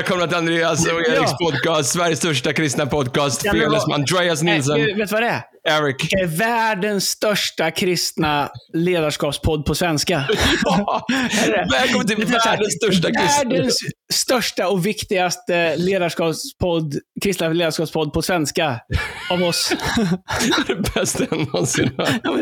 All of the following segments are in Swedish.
välkomna till Andreas och Eriks Ja. podcast, Sveriges största kristna podcast. Ja, Fearless med Andreas Nilsson, Nej, vet du vad det är? Eric. Det är världens största kristna ledarskapspodd på svenska. Ja. Välkommen till världens största kristna... Världens största och viktigaste ledarskapspodd, kristna ledarskapspodd på svenska. Av oss. Det bästa jag någonsin hört. Ja,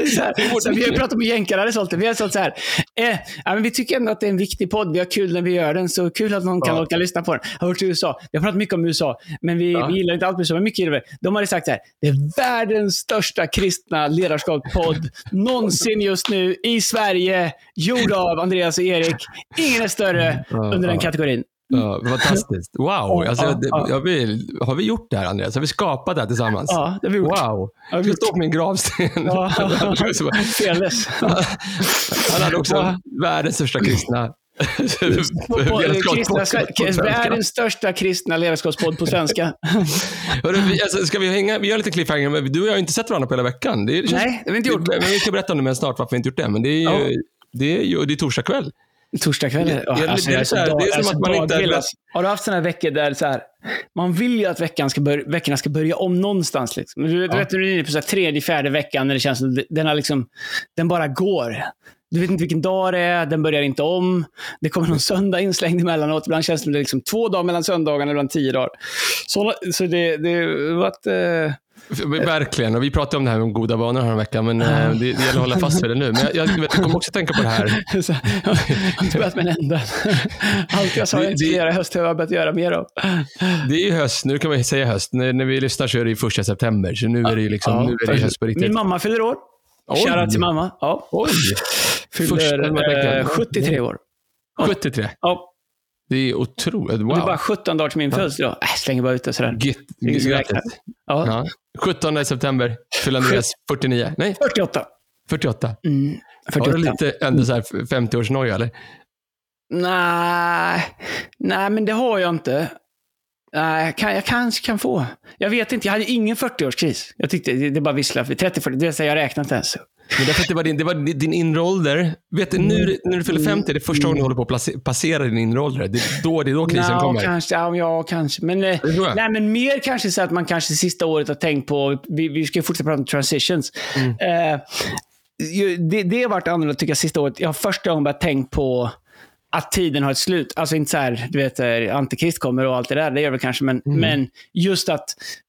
vi har pratat med jänkare, sålt det. Vi har sålt så här. Eh, ja, men vi tycker ändå att det är en viktig podd. Vi har kul när vi gör den. Så kul att någon kan Ja. orka lyssna på den. Jag har i USA. Vi har pratat mycket om USA. Men vi, vi gillar inte allt med USA, men mycket gillar vi. De hade sagt så här. Det är världens största kristna ledarskapspodd någonsin just nu i Sverige. Gjord av Andreas och Erik. Ingen är större under den kategorin. Ja, fantastiskt. Wow. Alltså, ja, det, ja. jag vill, har vi gjort det här, Andreas? Har vi skapat det här tillsammans? Ja, det har vi gjort. Wow. Ja, vi Det gjort. står på min gravsten. Ja. Fearless. Han hade också världens största kristna världens största kristna ledarskapspodd på svenska. Vi, alltså, ska vi hänga? Vi gör lite cliffhanger, men du och jag har inte sett varandra på hela veckan. Det, är- det känns, Nej, det har vi inte gjort. Men vi ska berätta om det mer snart, varför vi inte gjort det. Men det är ju, Ja. det är ju det är torsdag kväll. Torsdag kväll? Det- det är lite- det är så här, det är som att man inte- dagvill, alltså. Har du haft sådana här veckor där så här, man vill ju att veckan ska börja, veckorna ska börja om någonstans. Liksom. Du, du Ja. vet när du är inne på så här tredje, fjärde veckan när det känns som den, har liksom, den bara går. Du vet inte vilken dag det är, den börjar inte om. Det kommer någon söndag inslängd emellanåt. Ibland känns det som det är liksom två dagar mellan söndagarna, ibland tio dagar. Så, så det, det har varit... Eh, Verkligen. Och vi pratade om det här med goda vanor här en vecka, men eh, det, det gäller att hålla fast vid det nu. Men jag, jag, vet, jag kommer också tänka på det här. jag har inte börjat med en enda. Allt jag sa jag inte skulle göra i höst har jag börjat göra mer av. Det är ju höst, nu kan man säga höst. När, när vi lyssnar så är det ju första september, så nu är det ju liksom, Ja, nu är det höst på riktigt. Min mamma fyller år. Shoutout till mamma. Ja. Oj! Första- Fyller jag? eh, 73 år. 73. Ja. Det är otroligt. Wow. Det är bara 17 dagar till min födelsedag. Äh, slänger bara ut det sådär. Som räknar. grattis. Ja. Ja. 17 september fyller Andreas 49. Nej, 48. 48. Mm, Har 48. du lite ändå så här 50-årsnoja eller? Nej, nej, men det har jag inte. Nej, jag, kan, jag kanske kan få. Jag vet inte, jag hade ingen 40-årskris. Jag tyckte det, det bara visslade. 30-40, det är så jag räknar inte ens. Men därför att det var din, det var din inre ålder. Vet du, nu när du fyller 50, det är första gången du håller på att place- passera din inre ålder. Det är då, det är då krisen Nå, kommer. kanske, ja, ja, kanske. Men, eh, nej, men mer kanske så att man kanske sista året har tänkt på, vi, vi ska fortsätta prata om transitions. Mm. Ju- det, det har varit annorlunda tycker jag sista året. Jag har första gången börjat tänka på att tiden har ett slut. Alltså inte så här, du vet, eh, antikrist kommer och allt det där, det gör väl kanske, men, Mm. men just att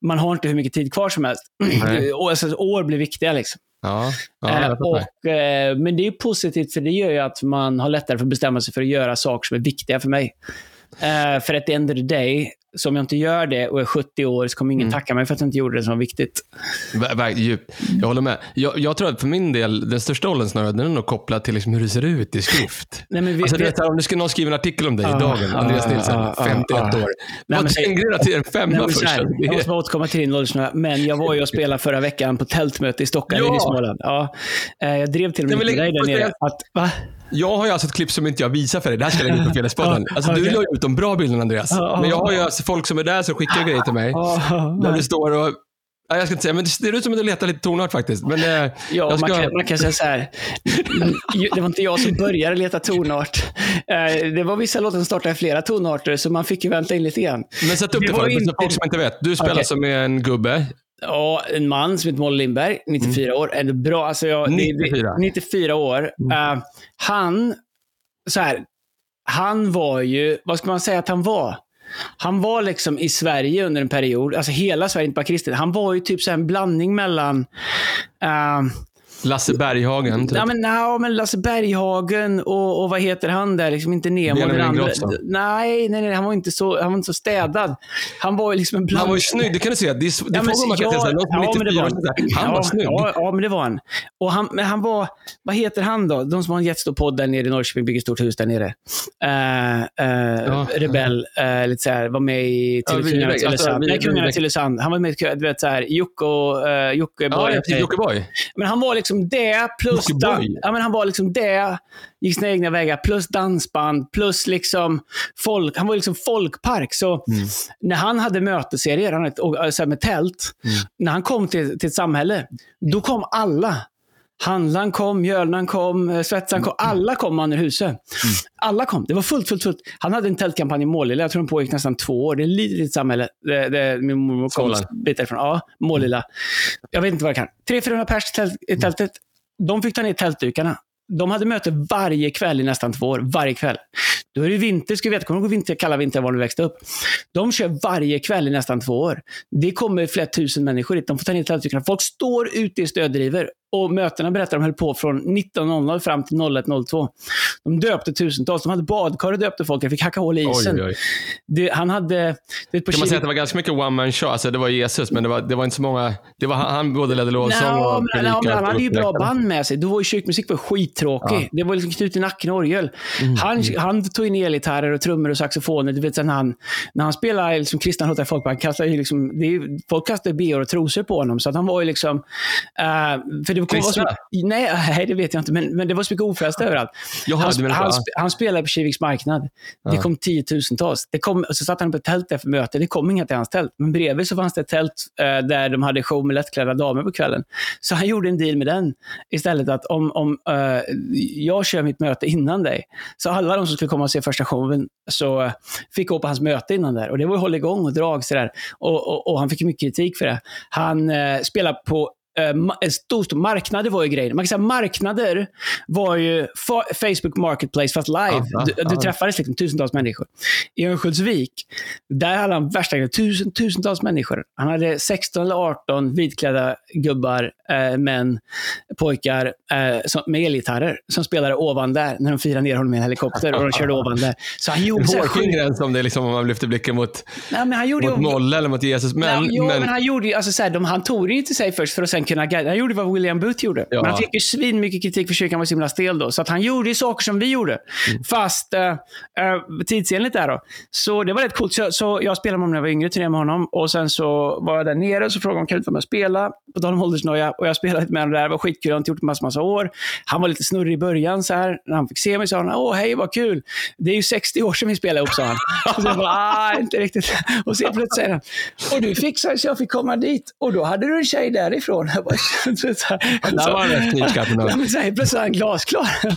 man har inte hur mycket tid kvar som helst. Nej. och, alltså, år blir viktiga liksom. Ja, ja Eh, och, eh, men det är positivt för det gör ju att man har lättare för att bestämma sig för att göra saker som är viktiga för mig. Eh, för att the end of the day, så om jag inte gör det och är 70 år så kommer ingen Mm. tacka mig för att jag inte gjorde det som var viktigt. Jag håller med. Jag, jag tror att för min del, den största åldern snarare, den är nog kopplad till liksom hur det ser ut i skrift. Nej, men vi, Alltså, vet, om du skulle någon skriva en artikel om dig i Ah, dagen, Andreas ah, Nilsson, ah, ah, 51 ah. år. men Vad tänker du är en femma Nej, först? jag måste bara återkomma till din åldersnöja, men jag var ju och spelade förra veckan på tältmöte i Stockholm Ja! i Småland. Ja, eh, jag drev till och med Nej, med dig där nere. Att, va? Jag har ju alltså ett klipp som inte jag visar för dig. Det här ska jag lägga ut på Fredagspodden. Ja, Alltså, du okej. la ut de bra bilderna, Andreas. Men jag ja. har ju alltså folk som är där som skickar grejer till mig. Där du står och... Nej, jag ska inte säga, men det ser ut som att du letar lite tonart faktiskt. Men, eh, Ja, jag man, ska... kan, man kan säga så här. Det var inte jag som började leta tonart. Eh, Det var vissa låtar som startade flera tonarter, så man fick ju vänta in lite grann. Men sätt upp Det det, för inte- folk som inte vet. Du spelar Okej. som en gubbe. Ja, en man som heter Molle Lindberg, 94 år. Är det bra? Alltså jag, det- det- 94. 94 år. Eh, han, så här, han var ju, vad ska man säga att han var? Han var liksom i Sverige under en period, alltså hela Sverige, inte bara kristet. Han var ju typ så en blandning mellan eh, Lasse Berghagen. Typ. Ja, men, ja, men Lasse Berghagen och, och vad heter han där? Liksom inte Nemo. Den andra. Nej, nej, nej, han var inte så, han var inte så städad. Han var liksom en blandning. han var ju snygg, det kan du se. Det är, det Ja, men frågan man ja, är ja, men det 94 var han. Han ja, var snygg. Ja, ja, men det var han. Och han, men han var, vad heter han då? De som har en jättestor podd där nere i Norrköping, bygger ett stort hus där nere. Uh, Ja. Rebell, uh, lite så här, var med i till Kungarna till Tylösand. Nej, Kungarna till Tylösand. Han var med, du vet så här, Jocke och uh, Jockiboi. Ja, typ Jockiboi. Men han var liksom det, plus ja, men han var liksom det, gick sina egna vägar, plus dansband, plus liksom folk. Han var liksom folkpark. Så Mm. när han hade mötesserier han och, så här med tält, när han kom till, till ett samhälle, då kom alla. Handlaren kom, mjölnaren kom, eh, svetsaren kom. Alla kom man ur huset. Alla kom. Det var fullt, fullt, fullt. Han hade en tältkampanj i Målilla. Jag tror den pågick nästan två år. Det är ett litet, samhälle. Det, det, min mormor kom bit därifrån. Ja, Målilla. Jag vet inte vad det kan. 300-400 pers i tält, i tältet. De fick ta ner tältdukarna. De hade möte varje kväll i nästan två år. Varje kväll. Då är det vinter, ska vi veta. Kommer du ihåg vinter, kalla vintrar var du växte upp? De kör varje kväll i nästan två år. Det kommer flera tusen människor dit. De får ta ner tältdukarna. Folk står ute i stödriver. Och mötena berättar de höll på från 19.00 fram till 01.02. De döpte tusentals. De hade badkar och döpte folk. Jag fick hacka hål i isen. Oj, oj. Det, han hade... Det, på Kan man säga att det var ganska mycket one man show? Alltså det var Jesus, men det var, det var inte så många. Det var han, både ledde lovsång och nej, men han hade ju bra band med sig. Då var ju kyrkmusik var skittråkig. Ja. Mm, Det var liksom knut i nacken och orgel. Han, han tog in elgitarrer och trummor och saxofoner. Du vet, sen han, när han spelade liksom, kristna låtar i kastade ju liksom, det folk kastade bh och trosor på honom. Så att han var ju liksom... eh, för det var, så, nej, nej, det vet jag inte. Men, men det var så mycket ofrälsta överallt. Jaha, han, menar så, han, ja. han spelade på Kiviks marknad. Det kom tiotusentals. Det kom, så satt han på ett tält efter möte. Det kom inga till hans tält. Men bredvid så fanns det ett tält eh, där de hade show med lättklädda damer på kvällen. Så han gjorde en deal med den istället. att om, om eh, jag kör mitt möte innan dig, så alla de som skulle komma och se första showen så eh, fick gå på hans möte innan där. Och det var ju hålligång och drag. Sådär. Och, och, och han fick mycket kritik för det. Han eh, spelade på en stor, stor marknader var ju grejen. Man kan säga marknader var ju fa- Facebook Marketplace fast live. Ja, ja, du, du ja. träffades liksom tusentals människor. I Örnsköldsvik, där hade han värsta grejen. Tusen, tusentals människor. Han hade 16 eller 18 vitklädda gubbar, eh, män, pojkar eh, som, med elgitarrer som spelade ovan där när de firade ner honom i en helikopter och de körde ovan där. Så han gjorde så här Hårfin sjukt- gräns om det är liksom om man lyfter blicken mot, Nej, men han gjorde mot Molle eller mot Jesus. Men, Nej, jo, men, men, han gjorde ju, alltså, så här, de, han tog det ju till sig först för att sen kunna guida. Han gjorde vad William Booth gjorde. Ja. Men han fick ju svin mycket kritik för kyrkan var så himla stel då. Så att han gjorde ju saker som vi gjorde. Mm. Fast uh, uh, tidsenligt där då. Så det var rätt coolt. Så, så jag spelade med honom när jag var yngre, turnerade med honom. Och sen så var jag där nere och så frågade han kan du inte vara med och spela? På tal om åldersnoja. Och jag spelade med honom där. Det var skitkul. Jag har inte gjort det massa, massa år. Han var lite snurrig i början så här. När han fick se mig sa han, åh hej vad kul. Det är ju 60 år sedan vi spelade ihop, sa han. Och så jag bara, ah, inte riktigt. Och så plötsligt säger han, och du fixade så jag fick komma dit. Och då hade du en tjej därifrån. Jag bara, så här, där var han rätt knivskarp plötsligt är han glasklar.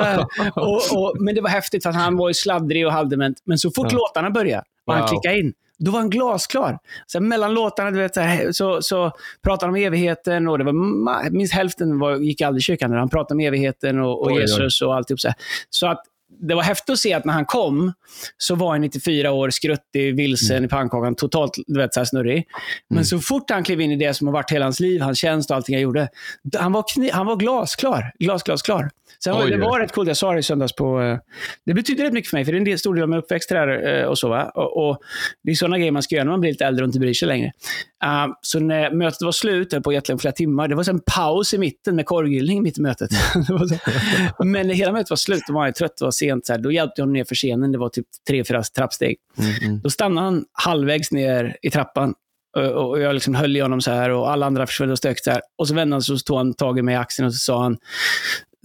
Eh, och, och, men det var häftigt för att han var ju sladdrig och halvdement. Men så fort Ja. låtarna började och han Wow. klickade in, då var han glasklar. Sen mellan låtarna du vet, så, här, så, så pratade han om evigheten och det var minst hälften var, gick aldrig i kyrkan. Han pratade om evigheten och, och Oj, oj. Jesus och alltihop. Så, här. så att det var häftigt att se att när han kom så var han 94 år, skruttig, vilsen Mm. i pannkakan, totalt du vet, så här snurrig. Men så fort han klev in i det som har varit hela hans liv, hans tjänst och allting han gjorde, han var, kni- han var glasklar. Glas, glas, klar. Sen var, Oj, det var rätt coolt. Jag sa det i söndags på... eh, Det betyder rätt mycket för mig, för det är en del, stor del av min uppväxt där eh, och så. Va? Och, och det är sådana grejer man ska göra när man blir lite äldre och inte bryr sig längre. Uh, så när mötet var slut, på egentligen flera timmar, det var en paus i mitten med korvgrillning mitt i mötet. Men när hela mötet var slut, då var jag trött och var sent. Så här, då hjälpte jag honom ner för scenen. Det var typ tre, fyra trappsteg. Mm, mm. Då stannade han halvvägs ner i trappan. Och- Och jag liksom höll i honom så här och alla andra försvann och stök så här. Och så vände han sig och så tog han tag i mig i axeln och så sa han,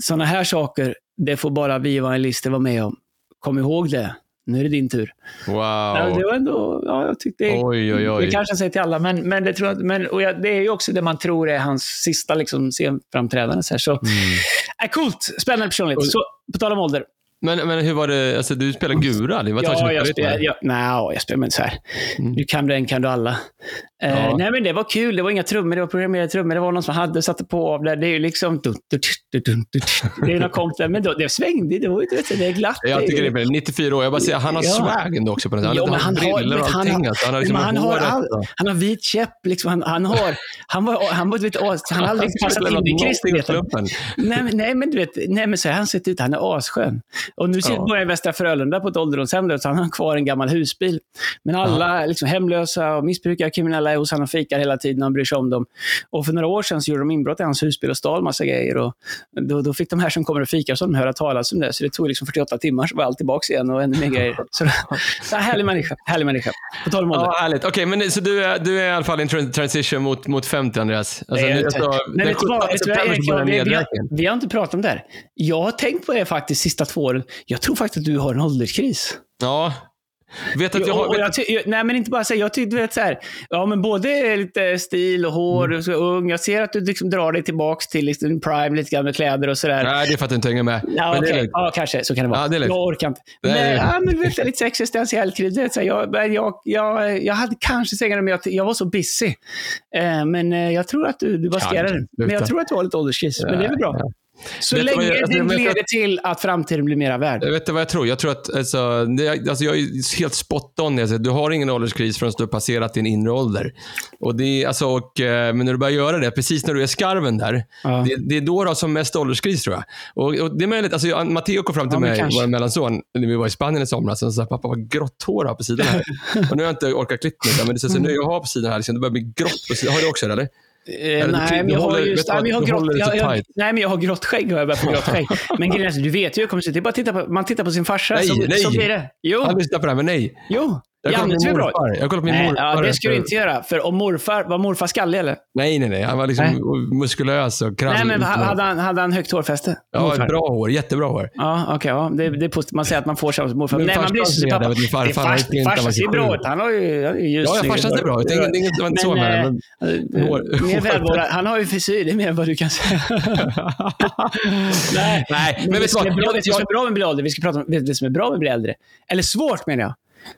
sådana här saker, det får bara vi evangelister vara med om. Kom ihåg det. Nu är det din tur. Wow. Ja, det var ändå, ja, jag tyckte det, Oj, oj, oj. det kanske han säger till alla, men, men, det, tror jag, men och jag, det är ju också det man tror är hans sista liksom, scenframträdande. Så, här, så Mm. äh, coolt, spännande personlighet. Och- Så, på tal om ålder. Men, men hur var det, alltså du spelar gura? Det var Ja, jag spelar, jag, nej, jag spelar men så här. Mm. Du kan den kan du alla. Eh, Ja. nej, men det var kul. Det var inga trummor, det var programmerade trummor. Det var någon som hade satte på av det. Det är ju liksom... dun, dun, dun, dun, dun. Det är något kompis men då, det svängde. Det var ju det är glatt. Jag tycker det är 94 år. Jag bara säger, han har Ja. swag ändå också på den. Han, Ja, har men han har, brillor och han, allting. har, alltså. Han har, liksom han, har all, och- han har vit käpp. Liksom, han, han, har, han, var, han, var, vet, han har aldrig passat in i kristenheten. Nej, nej, men du vet, nej, men så har han sett ut. Han är asskön. Och nu sitter Ja. bor jag i Västra Frölunda på ett ålderdomshem, så han har kvar en gammal husbil. Men alla liksom, hemlösa och missbrukare, kriminella är hos honom och fikar hela tiden och han bryr sig om dem. Och för några år sedan så gjorde de inbrott i hans husbil och stal massa grejer. Och då, då fick de här som kommer och fikar som höra talas om det. Så det tog liksom 48 timmar, så var allt tillbaka igen och ännu mer grejer. Så, så härlig människa. Härlig människa. På tal om ålder. Ja, härligt. Okej, men så du är, du är i alla fall i en tran- transition mot, mot 50, Andreas? Alltså, Nej, nu, jag- Nej, den vet du vad? 17 Vet du vad, september Erik? så börjar Jag- vi, har, vi har inte pratat om det här. Jag har tänkt på det faktiskt sista två åren. Jag tror faktiskt att du har en ålderskris. Ja, Vet att jag har... Jag ty- nej, men inte bara säga. Jag tyckte, vet så här, ja men både lite stil och hår Mm. och så ung. Jag ser att du liksom drar dig tillbaks till liksom prime, lite grann med kläder och sådär. Nej, det är för att du inte hänger med. Ja, Men lugnt. ja, kanske. Så kan det vara. Ja, det jag orkar inte. Nej, Men, ja, men vet, lite så existentiell så här, Jag, jag, jag, jag hade kanske sängare, men jag, jag var så busy. Eh, men eh, jag tror att du, du maskerar det. Men jag tror att du har lite ålderskris. Men det är väl bra. Så Vet du länge jag- alltså, det jag leder att- till att framtiden blir mera värd. Jag vet inte vad jag tror. Jag tror att, alltså, det, alltså jag är helt spot on. jag säger, Du har ingen ålderskris förrän du har passerat din inre ålder. Och det, alltså, och, eh, men när du börjar göra det, precis när du är skarven där, Ja. det, det är då du har som mest ålderskris tror jag. Och, och det är möjligt, alltså, jag- Matteo kom fram till Ja, mig, kanske. vår mellanson, när vi var i Spanien i somras, och sa pappa vad grått hår du har på sidan här. och nu har jag inte orkat klippa mig, men det ser så nu jag har på sidan här, liksom, det börjar bli grått på sidan. Har du också det eller? Eh, nej, men jag har just, nej, men jag har grått, jag, jag, nej, men jag har skägg och jag börjar få grått skägg. Men grejen är, du vet ju hur det kommer se ut. Det är bara att titta på, man tittar på sin farsa, Nej, så, nej. så blir det. Jo, Han lyssnar på det här, men nej. jo. Jag kollar på min morfar. Jag kollar på min Nej, morfar. ja, det ska du inte göra. För om morfar, var morfar skallig eller? Nej, nej, nej. Han var liksom Nej. muskulös och krallig. Nej, men ha- hade han, hade han högt hårfäste? Ja, Morfar? bra hår. Jättebra hår. Ja, okej. ja. det, det är positivt. Man säger att man får samma som morfar. Men Nej, man blir ser pappa. det, du, farfar, Det fars- inte- Farsan ser 27. bra ut. Han har ju ljus. Ja, farsan ser bra ut. Det det det var inte så med det, men- eh, Hår- mer hår- välvårdad. Han har ju frisyr, det är mer än vad du kan säga. Nej, Nej, men det vet du som vad? vad som är bra med att bli äldre? Vi ska prata om det som är bra med att bli äldre. Eller svårt menar jag.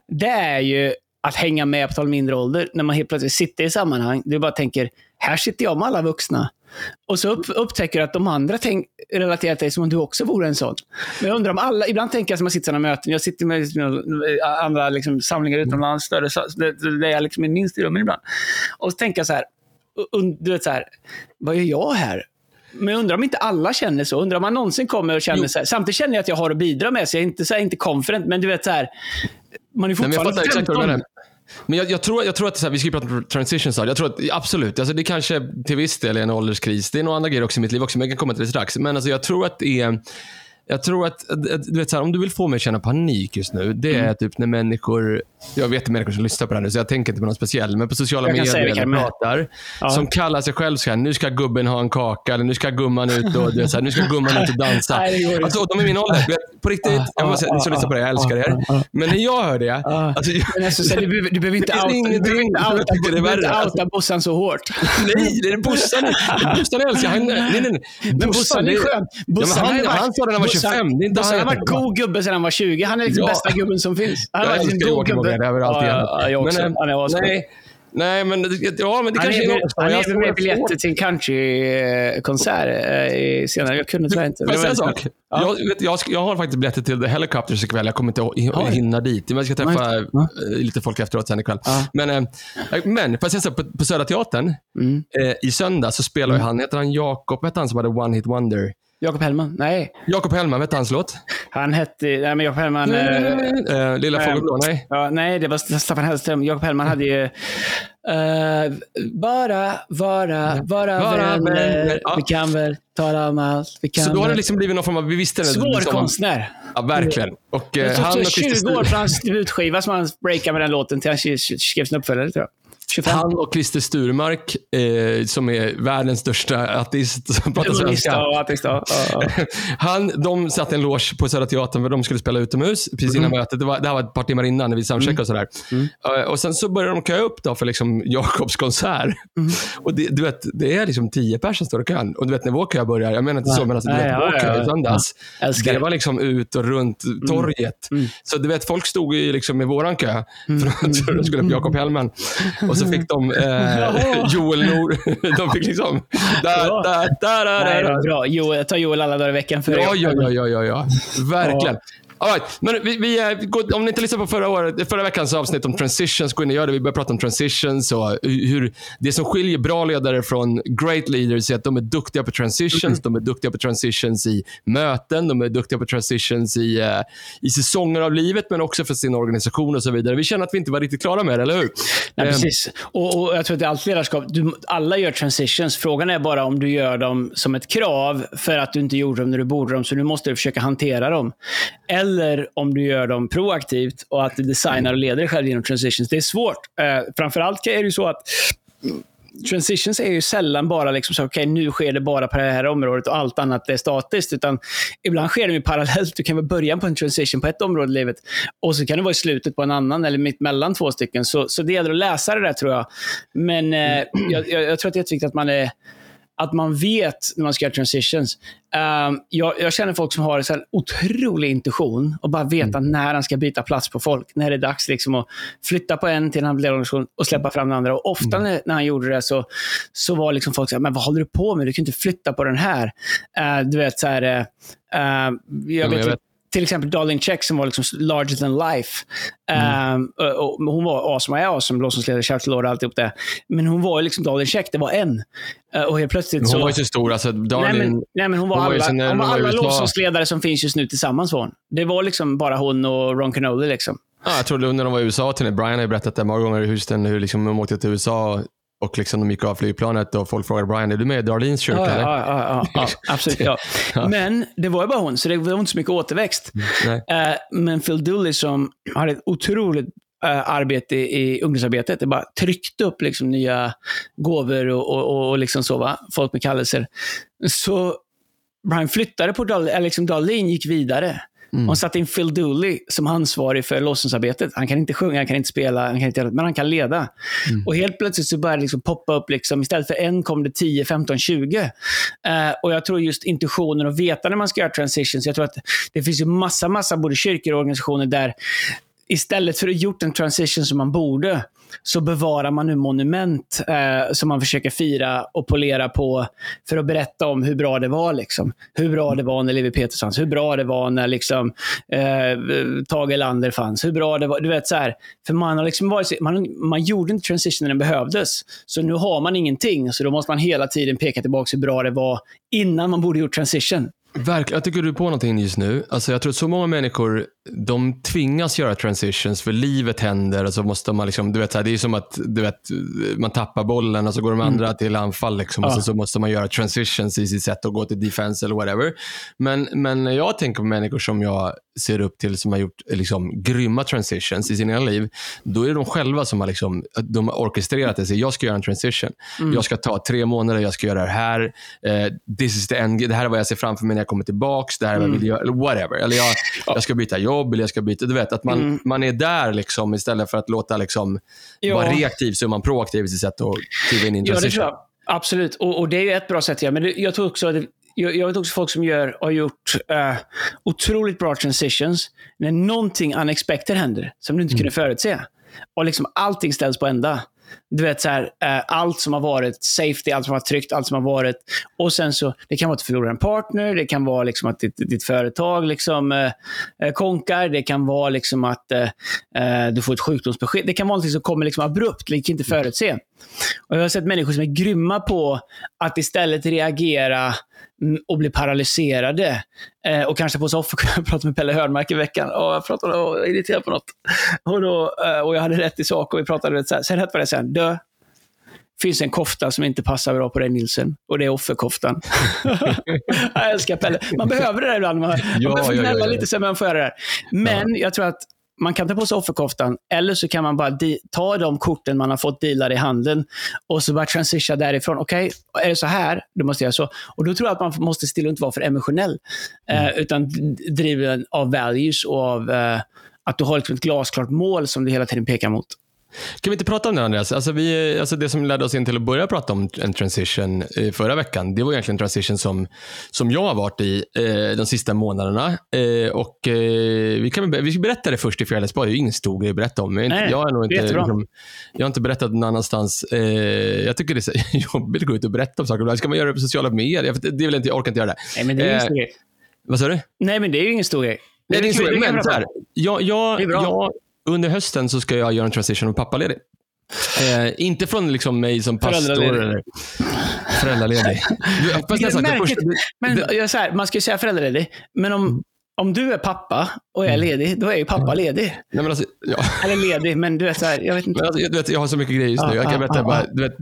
Det är ju att hänga med på tal mindre ålder. När man helt plötsligt sitter i sammanhang. Du bara tänker, här sitter jag med alla vuxna. Och så upp, upptäcker du att de andra tänk, relaterar till dig som om du också vore en sån. Men jag undrar om alla, ibland tänker jag som jag sitter i sådana möten, jag sitter med liksom, andra liksom, samlingar utomlands, större, där jag liksom är minst i rummen ibland. Och så tänker jag så här, du vet så här, vad gör jag här? Men jag undrar om inte alla känner så. Undrar om man någonsin kommer och känner Jo. så här. Samtidigt känner jag att jag har att bidra med, så jag är inte, så här, inte confident, men du vet så här, man är Nej, men jag fortfarande vad du 15. menar. Men jag, jag, tror, jag tror att här, vi ska ju prata om transition style. Jag tror att absolut, alltså det kanske till viss del är en ålderskris. Det är några andra grejer också i mitt liv också, men jag kan komma till det strax. Men alltså jag tror att det är jag tror att, att- att- du vet, så här, om du vill få mig att känna panik just nu, det Mm. är typ när människor, jag vet människor som lyssnar på det här nu, så jag tänker inte på någon speciell, men på sociala Jag medier eller pratar, Ja. som kallar sig själv så här, nu ska gubben ha en kaka, eller nu ska gumman ut och, du vet, så här, nu ska gumman ut och dansa. Nej, alltså, de är min ålder. På riktigt, jag måste säga, ni som lyssnar på det, jag älskar er. Men när jag hör det, alltså, jag, Men alltså, du, behöver, du behöver inte outa, du ingenting behöver inte som jag outa, tycker är du behöver inte värre, outa Bossan så hårt. Nej, det är Bossan. Bossan älskar han. Nej, nej, nej. Men Bossan är skön. Ja, Bossan har han, ju varit- han sa det när han var Bossan- 25. Det är inte Bossan han har varit god gubbe sedan han var 20. Han är liksom Ja. bästa gubben som finns. Han har Jag varit en god gubbe. Alltid ja, ja, jag också. Men, eh, han är nej, nej, men ja, men det Han kanske är är, något. han tror med biljetter till en countrykonsert eh, senare. Jag kunde tyvärr inte. Får jag säga en sak? Ja. Jag, vet, jag, jag har faktiskt biljetter till The Helicopters ikväll. Jag kommer inte att hinna dit. Men jag ska träffa Ja. eh, lite folk efteråt sen ikväll. Ja. Men, eh, men på, på Södra Teatern Mm. eh, i söndag så spelar ju han, heter han Jakob, hette han som hade One Hit Wonder? Jakob Hellman? Nej. Jakob Hellman, vet hans låt? Han hette... Nej, men Jakob Hellman... eh, Eh, Lilla eh, Fågel Blå, nej. Ja, nej, det var Staffan Hellström. Jakob Hellman hade ju... eh, bara, vara, vara, Vara vänner. Ja. Vi kan väl tala om allt. Vi kan Så då har det liksom blivit någon form av, vi visste det. Svår som- konstnär. Ja, verkligen. Och tog han och Christer 20 år för hans debutskiva som han breakade med den låten till han sk- skrev sin uppföljare, tror jag. 25. han och Christer Sturmark, eh, som är världens största artist som pratar svenska. Ja. Han, de satte en loge på Södra Teatern för de skulle spela utomhus precis innan mötet. Det, var, det här var ett par timmar innan när vi soundcheckade och sådär. Eh, och sen så började de köa upp då för liksom Jakobs konsert. Och det, du vet, det är liksom tio personer som står i kön. Och du vet när vår kö börjar, jag menar inte så, men alltså, du vet, ja, vår kö i söndags. Det det. var liksom ut och runt torget. Så du vet, folk stod ju liksom i våran kö för att de skulle på Jakob Hellman. Och så fick de eh, Joel Nord. de fick liksom... Där, Ja. där, där, där, Nej, det där. var bra. Joel, jag tar Joel alla dagar i veckan. För Ja, ja, ja, ja, ja, ja. Verkligen. All right. Men vi, vi, eh, går- om ni inte lyssnade på förra, året, förra veckans avsnitt om transitions, gå in och gör det. Vi börjar prata om transitions och hur det som skiljer bra ledare från great leaders är att de är duktiga på transitions. De är duktiga på transitions i möten, de är duktiga på transitions i, eh, i säsonger av livet, men också för sin organisation och så vidare. Vi känner att vi inte var riktigt klara med det, eller hur? Nej, Eh, precis. Och, och jag tror att det är allt ledarskap. Du, alla gör transitions. Frågan är bara om du gör dem som ett krav för att du inte gjorde dem när du borde dem, så nu måste du försöka hantera dem. Eller eller om du gör dem proaktivt och att du designar och leder dig själv genom transitions. Det är svårt. Eh, framförallt är det ju så att transitions är ju sällan bara liksom så, okay, nu sker det bara på det här området och allt annat är statiskt. Utan ibland sker det ju parallellt. Du kan vara början på en transition på ett område i livet och så kan det vara i slutet på en annan eller mitt mellan två stycken. Så, så det gäller att läsa det där tror jag. Men eh, jag, jag, jag tror att det är jätteviktigt att man är att man vet när man ska göra transitions. Um, jag, jag, känner folk som har en otrolig intuition och bara veta mm. när han ska byta plats på folk. När det är dags liksom att flytta på en till en annan och släppa fram den andra. Och ofta mm. när, när, han gjorde det så, så var liksom folk så här, men vad håller du på med? Du kan inte flytta på den här. Uh, du vet, så här, uh, jag, vet, jag vet till exempel Darlene Check som var liksom larger than life. Mm. Um, och, och hon var awesome, är awesome, Lord och alltihop det. Men hon var liksom Darlene Check, det var en. Uh, och helt plötsligt hon så... var ju så stor. Alltså, Darlene, nej, men, nej, men hon var hon alla, var hon var alla lovsångsledare som finns just nu tillsammans var hon. Det var liksom bara hon och Ron Canoli. Liksom. Ja, jag tror när de var i USA, till Brian har ju berättat det många gånger i Houston, hur liksom de åkte till USA och liksom de gick av flygplanet och folk frågade Brian, är du med i Darlenes kyrka? Ja, ja, ja, ja, absolut. Men det var ju bara hon, så det var inte så mycket återväxt. Mm, uh, men Phil Dooley som hade ett otroligt uh, arbete i ungdomsarbetet, det bara tryckte upp liksom nya gåvor och, och, och liksom så, va? folk med kallelser. Så Brian flyttade på eller liksom Darlene gick vidare. Mm. Och satte in Phil Dooley som ansvarig för låtsasarbetet. Han kan inte sjunga, han kan inte spela, han kan inte, men han kan leda. Mm. Och helt plötsligt så började det liksom poppa upp, liksom, istället för en kom det 10, 15, 20. Uh, och jag tror just intuitionen och veta när man ska göra transitions. Jag tror att det finns ju massa, massa både kyrkor och organisationer där istället för att gjort en transition som man borde, så bevarar man nu monument eh, som man försöker fira och polera på för att berätta om hur bra det var. Liksom. Hur bra det var när Levi Petrus fanns, hur bra det var när liksom, eh, Tage Erlander fanns. Hur bra det var. Du vet, så här, för man, har liksom varit, man, man gjorde inte transition när den behövdes. Så nu har man ingenting, så då måste man hela tiden peka tillbaka hur bra det var innan man borde gjort transition. Verkligen. Jag tycker du är på någonting just nu. Alltså jag tror att så många människor de tvingas göra transitions för livet händer och så måste man liksom, du vet, så här, det är som att du vet, man tappar bollen och så går de andra mm. till anfall liksom, och så, så, måste man göra transitions i sitt sätt att gå till defense eller whatever. Men, men jag tänker på människor som jag ser upp till som har gjort liksom, grymma transitions i sina liv. Då är det de själva som har, liksom, de har orkestrerat det. Så jag ska göra en transition. Mm. Jag ska ta tre månader, jag ska göra det här. Uh, this is the end. Det här är vad jag ser framför mig när jag kommer tillbaka. Det här är vad jag vill mm. göra. Whatever. Eller jag, jag ska byta jobb jobb eller jag ska byta. Du vet, att man, mm. man är där liksom, istället för att låta liksom, vara reaktiv så är man proaktiv i sitt sätt att kliva in i en transition. Ja, det tror jag. Absolut, och, och, det är ju ett bra sätt göra. Men jag tror också att jag, jag, vet också folk som gör, har gjort uh, otroligt bra transitions när någonting unexpected händer som du inte mm. kunde förutse. Och liksom allting ställs på ända. Du vet, så här, uh, allt som har varit safety, allt som har varit tryggt, allt som har varit... Och sen så, Det kan vara att du förlorar en partner, det kan vara liksom att ditt, ditt företag liksom, uh, konkar, det kan vara liksom att uh, du får ett sjukdomsbesked. Det kan vara något som kommer liksom abrupt, kan inte förutse. Och jag har sett människor som är grymma på att istället reagera Mm, och blir paralyserade. Eh, och kanske på soffan. Jag pratade med Pelle Hörnmark i veckan och jag pratade och var irriterad på något. Och, då, eh, och jag hade rätt i sak och vi pratade så här. Sen rätt var det sen. Dö. finns en kofta som inte passar bra på dig Nilsen och det är offerkoftan. jag älskar Pelle. Man behöver det där ibland. Man, ja, man behöver gnälla ja, ja, lite så man får göra det. Men jag tror att man kan ta på sig offerkoftan eller så kan man bara ta de korten man har fått dealade i handen och så bara transitiona därifrån. Okej, okay, är det så här, då måste jag så. Och då tror jag att man måste stilla inte vara för emotionell, eh, mm. eh, utan driven av values och av eh, att du har liksom ett glasklart mål som du hela tiden pekar mot. Kan vi inte prata om det Andreas? Alltså vi, alltså det som ledde oss in till att börja prata om en transition eh, förra veckan, det var egentligen en transition som, som jag har varit i eh, de sista månaderna. Eh, och, eh, vi, kan, vi ska berätta det först i Fjällsborg. Det är ju ingen stor grej att berätta om. Jag, Nej, jag, har nog inte, liksom, jag har inte berättat någon annanstans. Eh, jag tycker det är jobbigt att gå ut och berätta om saker. Ska man göra det på sociala medier? Det är väl inte, jag orkar inte göra det. Nej, men det är ingen stor grej. Vad sa du? Nej, men det är ju ingen stor grej. Nej, det är ingen stor grej. Men så här, jag, jag, jag, under hösten så ska jag göra en transition och pappaledig. Eh, inte från liksom mig som pastor eller föräldraledig. men, jag så här, man ska ju säga föräldraledig, men om, om du är pappa och jag är mm. ledig, då är ju pappa ledig. Nej, men alltså, ja. Eller ledig, men du vet, så här, jag vet inte. Alltså, jag, vet, jag har så mycket grejer just nu. Ah, jag kan berätta, ah, bara, du, vet,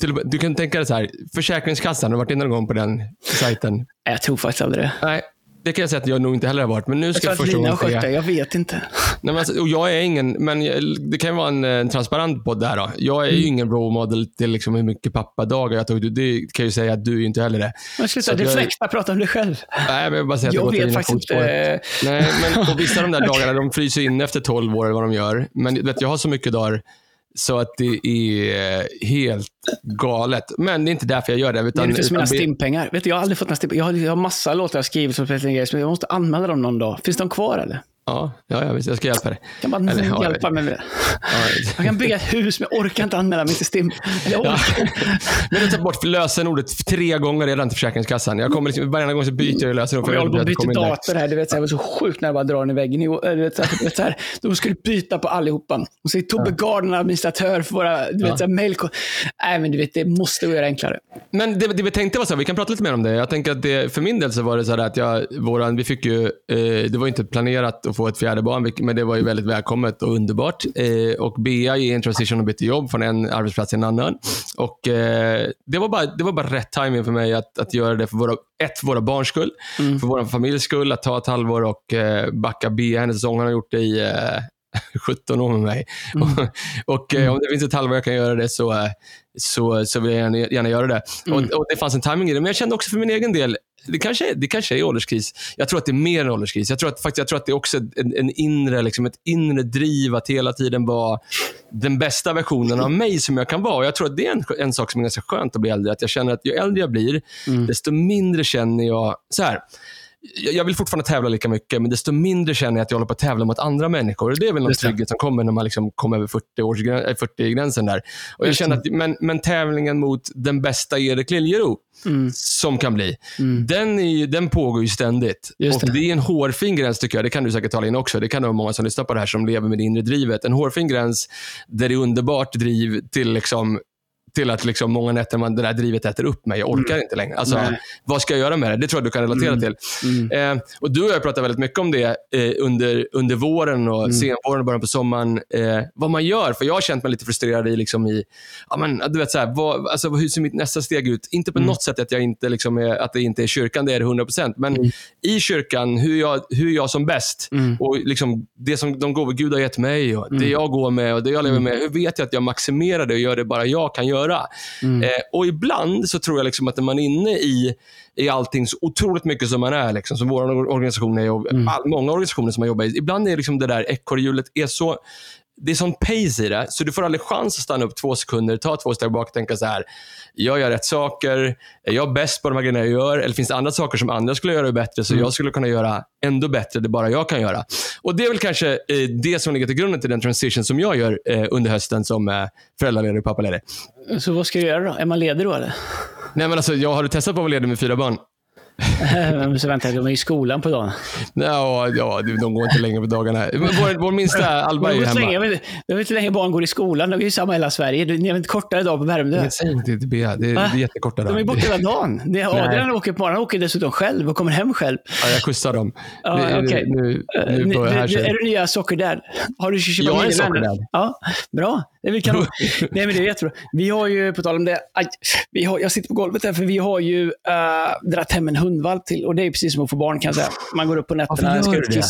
till, du kan tänka dig så här, Försäkringskassan, har du varit inne någon gång på den sajten? Jag tror faktiskt aldrig det. Nej, det kan jag säga att jag nog inte heller har varit. Men nu ska Jag jag första gången skött. Jag vet inte. Nej, men alltså, och jag är ingen, men jag, det kan ju vara en, en transparent podd där då. Jag är Mm. ju ingen role model till liksom hur mycket pappadagar jag tog. Det kan jag ju säga att du är inte heller det. Men sluta, jag- reflekta, prata om dig själv. Nej, men jag bara säga att Jag vet faktiskt inte. Nej, men på vissa av de där dagarna, de fryser in efter 12 år eller vad de gör. Men du vet, jag har så mycket dagar så att det är helt galet. Men det är inte därför jag gör det. Det är Utan, som mina utan stimpengar. Vet du, jag har aldrig fått några stimpengar. Jag har, jag har massa låtar jag skrivit som jag måste anmäla dem någon dag. Finns de kvar eller? Ja, ja, ja, visst, jag ska hjälpa dig. Kan man Eller, ja, hjälpa mig med det? Ja, Jag kan bygga ett hus, men jag orkar inte anmäla mig till STIM. Eller jag Ja. orkar. Men du har tagit bort lösenordet tre gånger redan till Försäkringskassan. Jag kommer liksom, varje gång så byter jag lösenord. Jag håller på att byta dator här, du vet, så här, jag var så sjukt när jag bara drar den i väggen. i- Du vet, så här, du vet, så här, de skulle byta på allihopa. Och så är Tobbe Gardner administratör för våra du vet, så här, mail. Nej, men du vet, det måste vi göra enklare. Men det, det vi tänkte var så här, vi kan prata lite mer om det. Jag tänker att det, för min del så var det så här att jag, våran, vi fick ju, eh, det var inte planerat att få ett fjärde barn, men det var ju väldigt välkommet och underbart. Eh, och Bea är i en transition och bytte jobb från en arbetsplats till en annan. Och eh, det, var bara, det var bara rätt timing för mig att, att göra det för våra, ett, för våra barns skull, för vår familjs skull, att ta ett halvår och eh, backa Bea hennes säsong. Han har gjort det i eh, 17 år med mig. Och, och eh, om det finns ett halvår jag kan göra det så, eh, så, så vill jag gärna, gärna göra det. Och, och Det fanns en timing i det, men jag kände också för min egen del, det kanske, är- det kanske är ålderskris. Jag tror att det är mer än ålderskris. Jag tror att, faktiskt, jag tror att det är också en, en inre, liksom ett inre driv att hela tiden vara den bästa versionen av mig som jag kan vara. Och Jag tror att det är en, en sak som är ganska skönt att bli äldre. Att jag känner att ju äldre jag blir, desto mindre känner jag... så här. Jag vill fortfarande tävla lika mycket, men desto mindre känner jag att jag håller på att tävla mot andra människor. Det är väl någon trygghet som kommer när man liksom kommer över 40-årsgränsen 40 gränsen där. Och jag känner att, men, men tävlingen mot den bästa Erik Liljero, Mm. som kan bli, den, är den pågår ju ständigt. Just och det. det. är en hårfin gräns tycker jag. Det kan du säkert tala in också. Det kan nog många som lyssnar på det här som lever med det inre drivet. En hårfin gräns där det är underbart driv till liksom till att liksom många nätter man, det där drivet äter upp mig. Jag orkar inte längre. Alltså, Nej. vad ska jag göra med det? Det tror jag du kan relatera till. Mm. Eh, och Du och jag pratat väldigt mycket om det eh, under, under våren och Mm. senvåren och början på sommaren. Eh, vad man gör. För Jag har känt mig lite frustrerad i, liksom i ja, men, du vet, så här, vad, alltså, hur ser mitt nästa steg ut? Inte på Mm. något sätt att, jag inte, liksom, är, att det inte är kyrkan, det är det 100%. Men Mm. i kyrkan, hur jag, hur jag som bäst och liksom, det som de gåvor Gud har gett mig och Mm. det jag går med och det jag lever med. Hur vet jag att jag maximerar det och gör det bara jag kan göra? Mm. Eh, och ibland så tror jag liksom att när man är inne i, i allting så otroligt mycket som man är, liksom, som vår organisation är och Mm. all, många organisationer som man jobbar i. Ibland är liksom det där ekorrhjulet är så det är sån pace i det, så du får aldrig chans att stanna upp två sekunder, ta två steg bak och tänka så här. Jag gör rätt saker. Är jag bäst på de här grejerna jag gör? Eller finns det andra saker som andra skulle göra bättre, så jag skulle kunna göra ändå bättre, det bara jag kan göra? Och Det är väl kanske eh, det som ligger till grunden till den transition som jag gör eh, under hösten som eh, föräldraledig och pappaledig. Så vad ska du göra då? Är man ledig då eller? Nej, men alltså, jag har du testat på att vara ledig med fyra barn? Så vänta, de är i skolan på dagen. Ja, ja, det- de går inte längre på dagarna. Men Vår, vår minsta Alba är ju inte länge, hemma. jag, vet, inte hur länge barn går i skolan. De är ju samma i hela Sverige. Ni har en kortare dag på Värmdö. Säger inte till Bea, det är, det är jättekorta De är dagar. borta hela dagen. Det är. Adrian åker på morgonen. Han åker dessutom själv och kommer hem själv. Ja, jag skjutsar dem. Ja, Det okej. Nu, nu Nu, det här du, du, är du nya sockerdad? Har du 20 Jag är sockerdad. Ja, bra. Är väl kanon. Nej, men det är jättebra. Vi har ju, på tal om det, aj, vi har, jag sitter på golvet här, för vi har ju uh, dragit hem en hundvalp till. Och det är precis som att få barn kan jag säga. Man går upp på nätterna. Varför gör du det?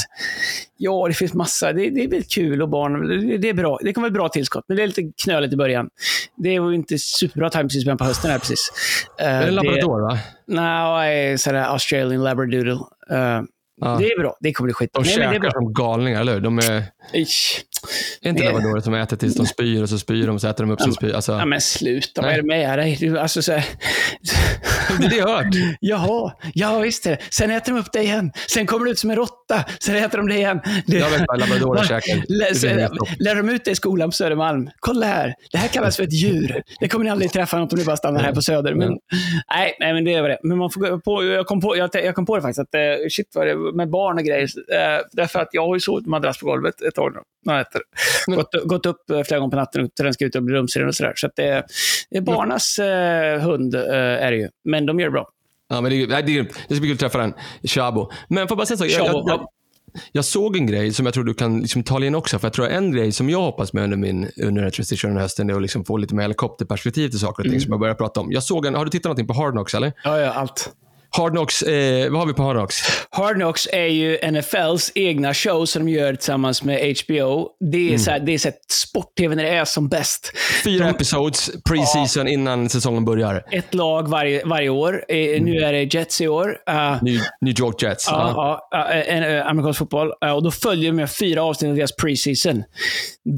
Ja, det finns massa. Det, det är väldigt kul och barn. Det, det är bra. Det kommer ett bra tillskott, men det är lite knöligt i början. Det var ju inte superbra timing precis på hösten här precis. Uh, Är det en labrador, va? Nej, sådär Australian labradoodle. Uh, Ja. Det är bra. Det kommer bli skit. De Nej, käkar som galningar, eller hur? De är, Ish. Är inte Det- labradorer som äter tills de spyr och så spyr de och så äter de upp sin spy. Alltså, Ja, men sluta. Vad Nej. är det med dig? Du, Alltså, så här, det är det jag hört. jaha, ja visst det. Sen äter de upp dig igen. Sen kommer du ut som en råtta. Sen äter de dig igen. Det, Jag vet vad labradorer käkar. Lä, Det så, blir helt topp. lär de ut det i skolan på Södermalm? Kolla här. Det här kallas för ett djur. Det kommer ni aldrig träffa något om ni bara stannar här på Söder. Men, nej, nej, men det är det. Men man får på, jag, kom på, jag, jag kom på det faktiskt, att eh, shit vad det med barn och grejer. Eh, därför att jag har ju sovit madrass på golvet ett tag nu. Några nätter. Men- Gått, gått upp eh, flera gånger på natten och den ska ut och bli rumsren och sådär. Så att det, det är barnas eh, hund, eh, är det ju. Men de gör det bra. Ja, men det, är- nej, det, är, det ska bli kul att träffa den. Chabo. Men får bara säga sak. Jag, jag, ja. jag, jag såg en grej som jag tror du kan liksom tala in också. För jag tror en grej som jag hoppas med under min under den här transitionen i hösten är att liksom få lite mer helikopterperspektiv till saker och ting Mm. som jag börjar prata om. Jag såg en, har du tittat någonting på Hard Knocks eller? Ja, ja, allt. Hard Knocks, eh, vad har vi på Hard Knocks? Hard Knocks är ju NFLs egna show som de gör tillsammans med HBO. Det är, så här, det är så sport-tv när det är som bäst. Fyra episodes pre-season innan säsongen börjar. Ett lag varje, varje år. Eh, Nu är det Jets i år. Uh, New, New York Jets. Ja. Ja, ja, en, eh, amerikansk fotboll. Eh, Och då följer de med fyra avsnitt av deras preseason.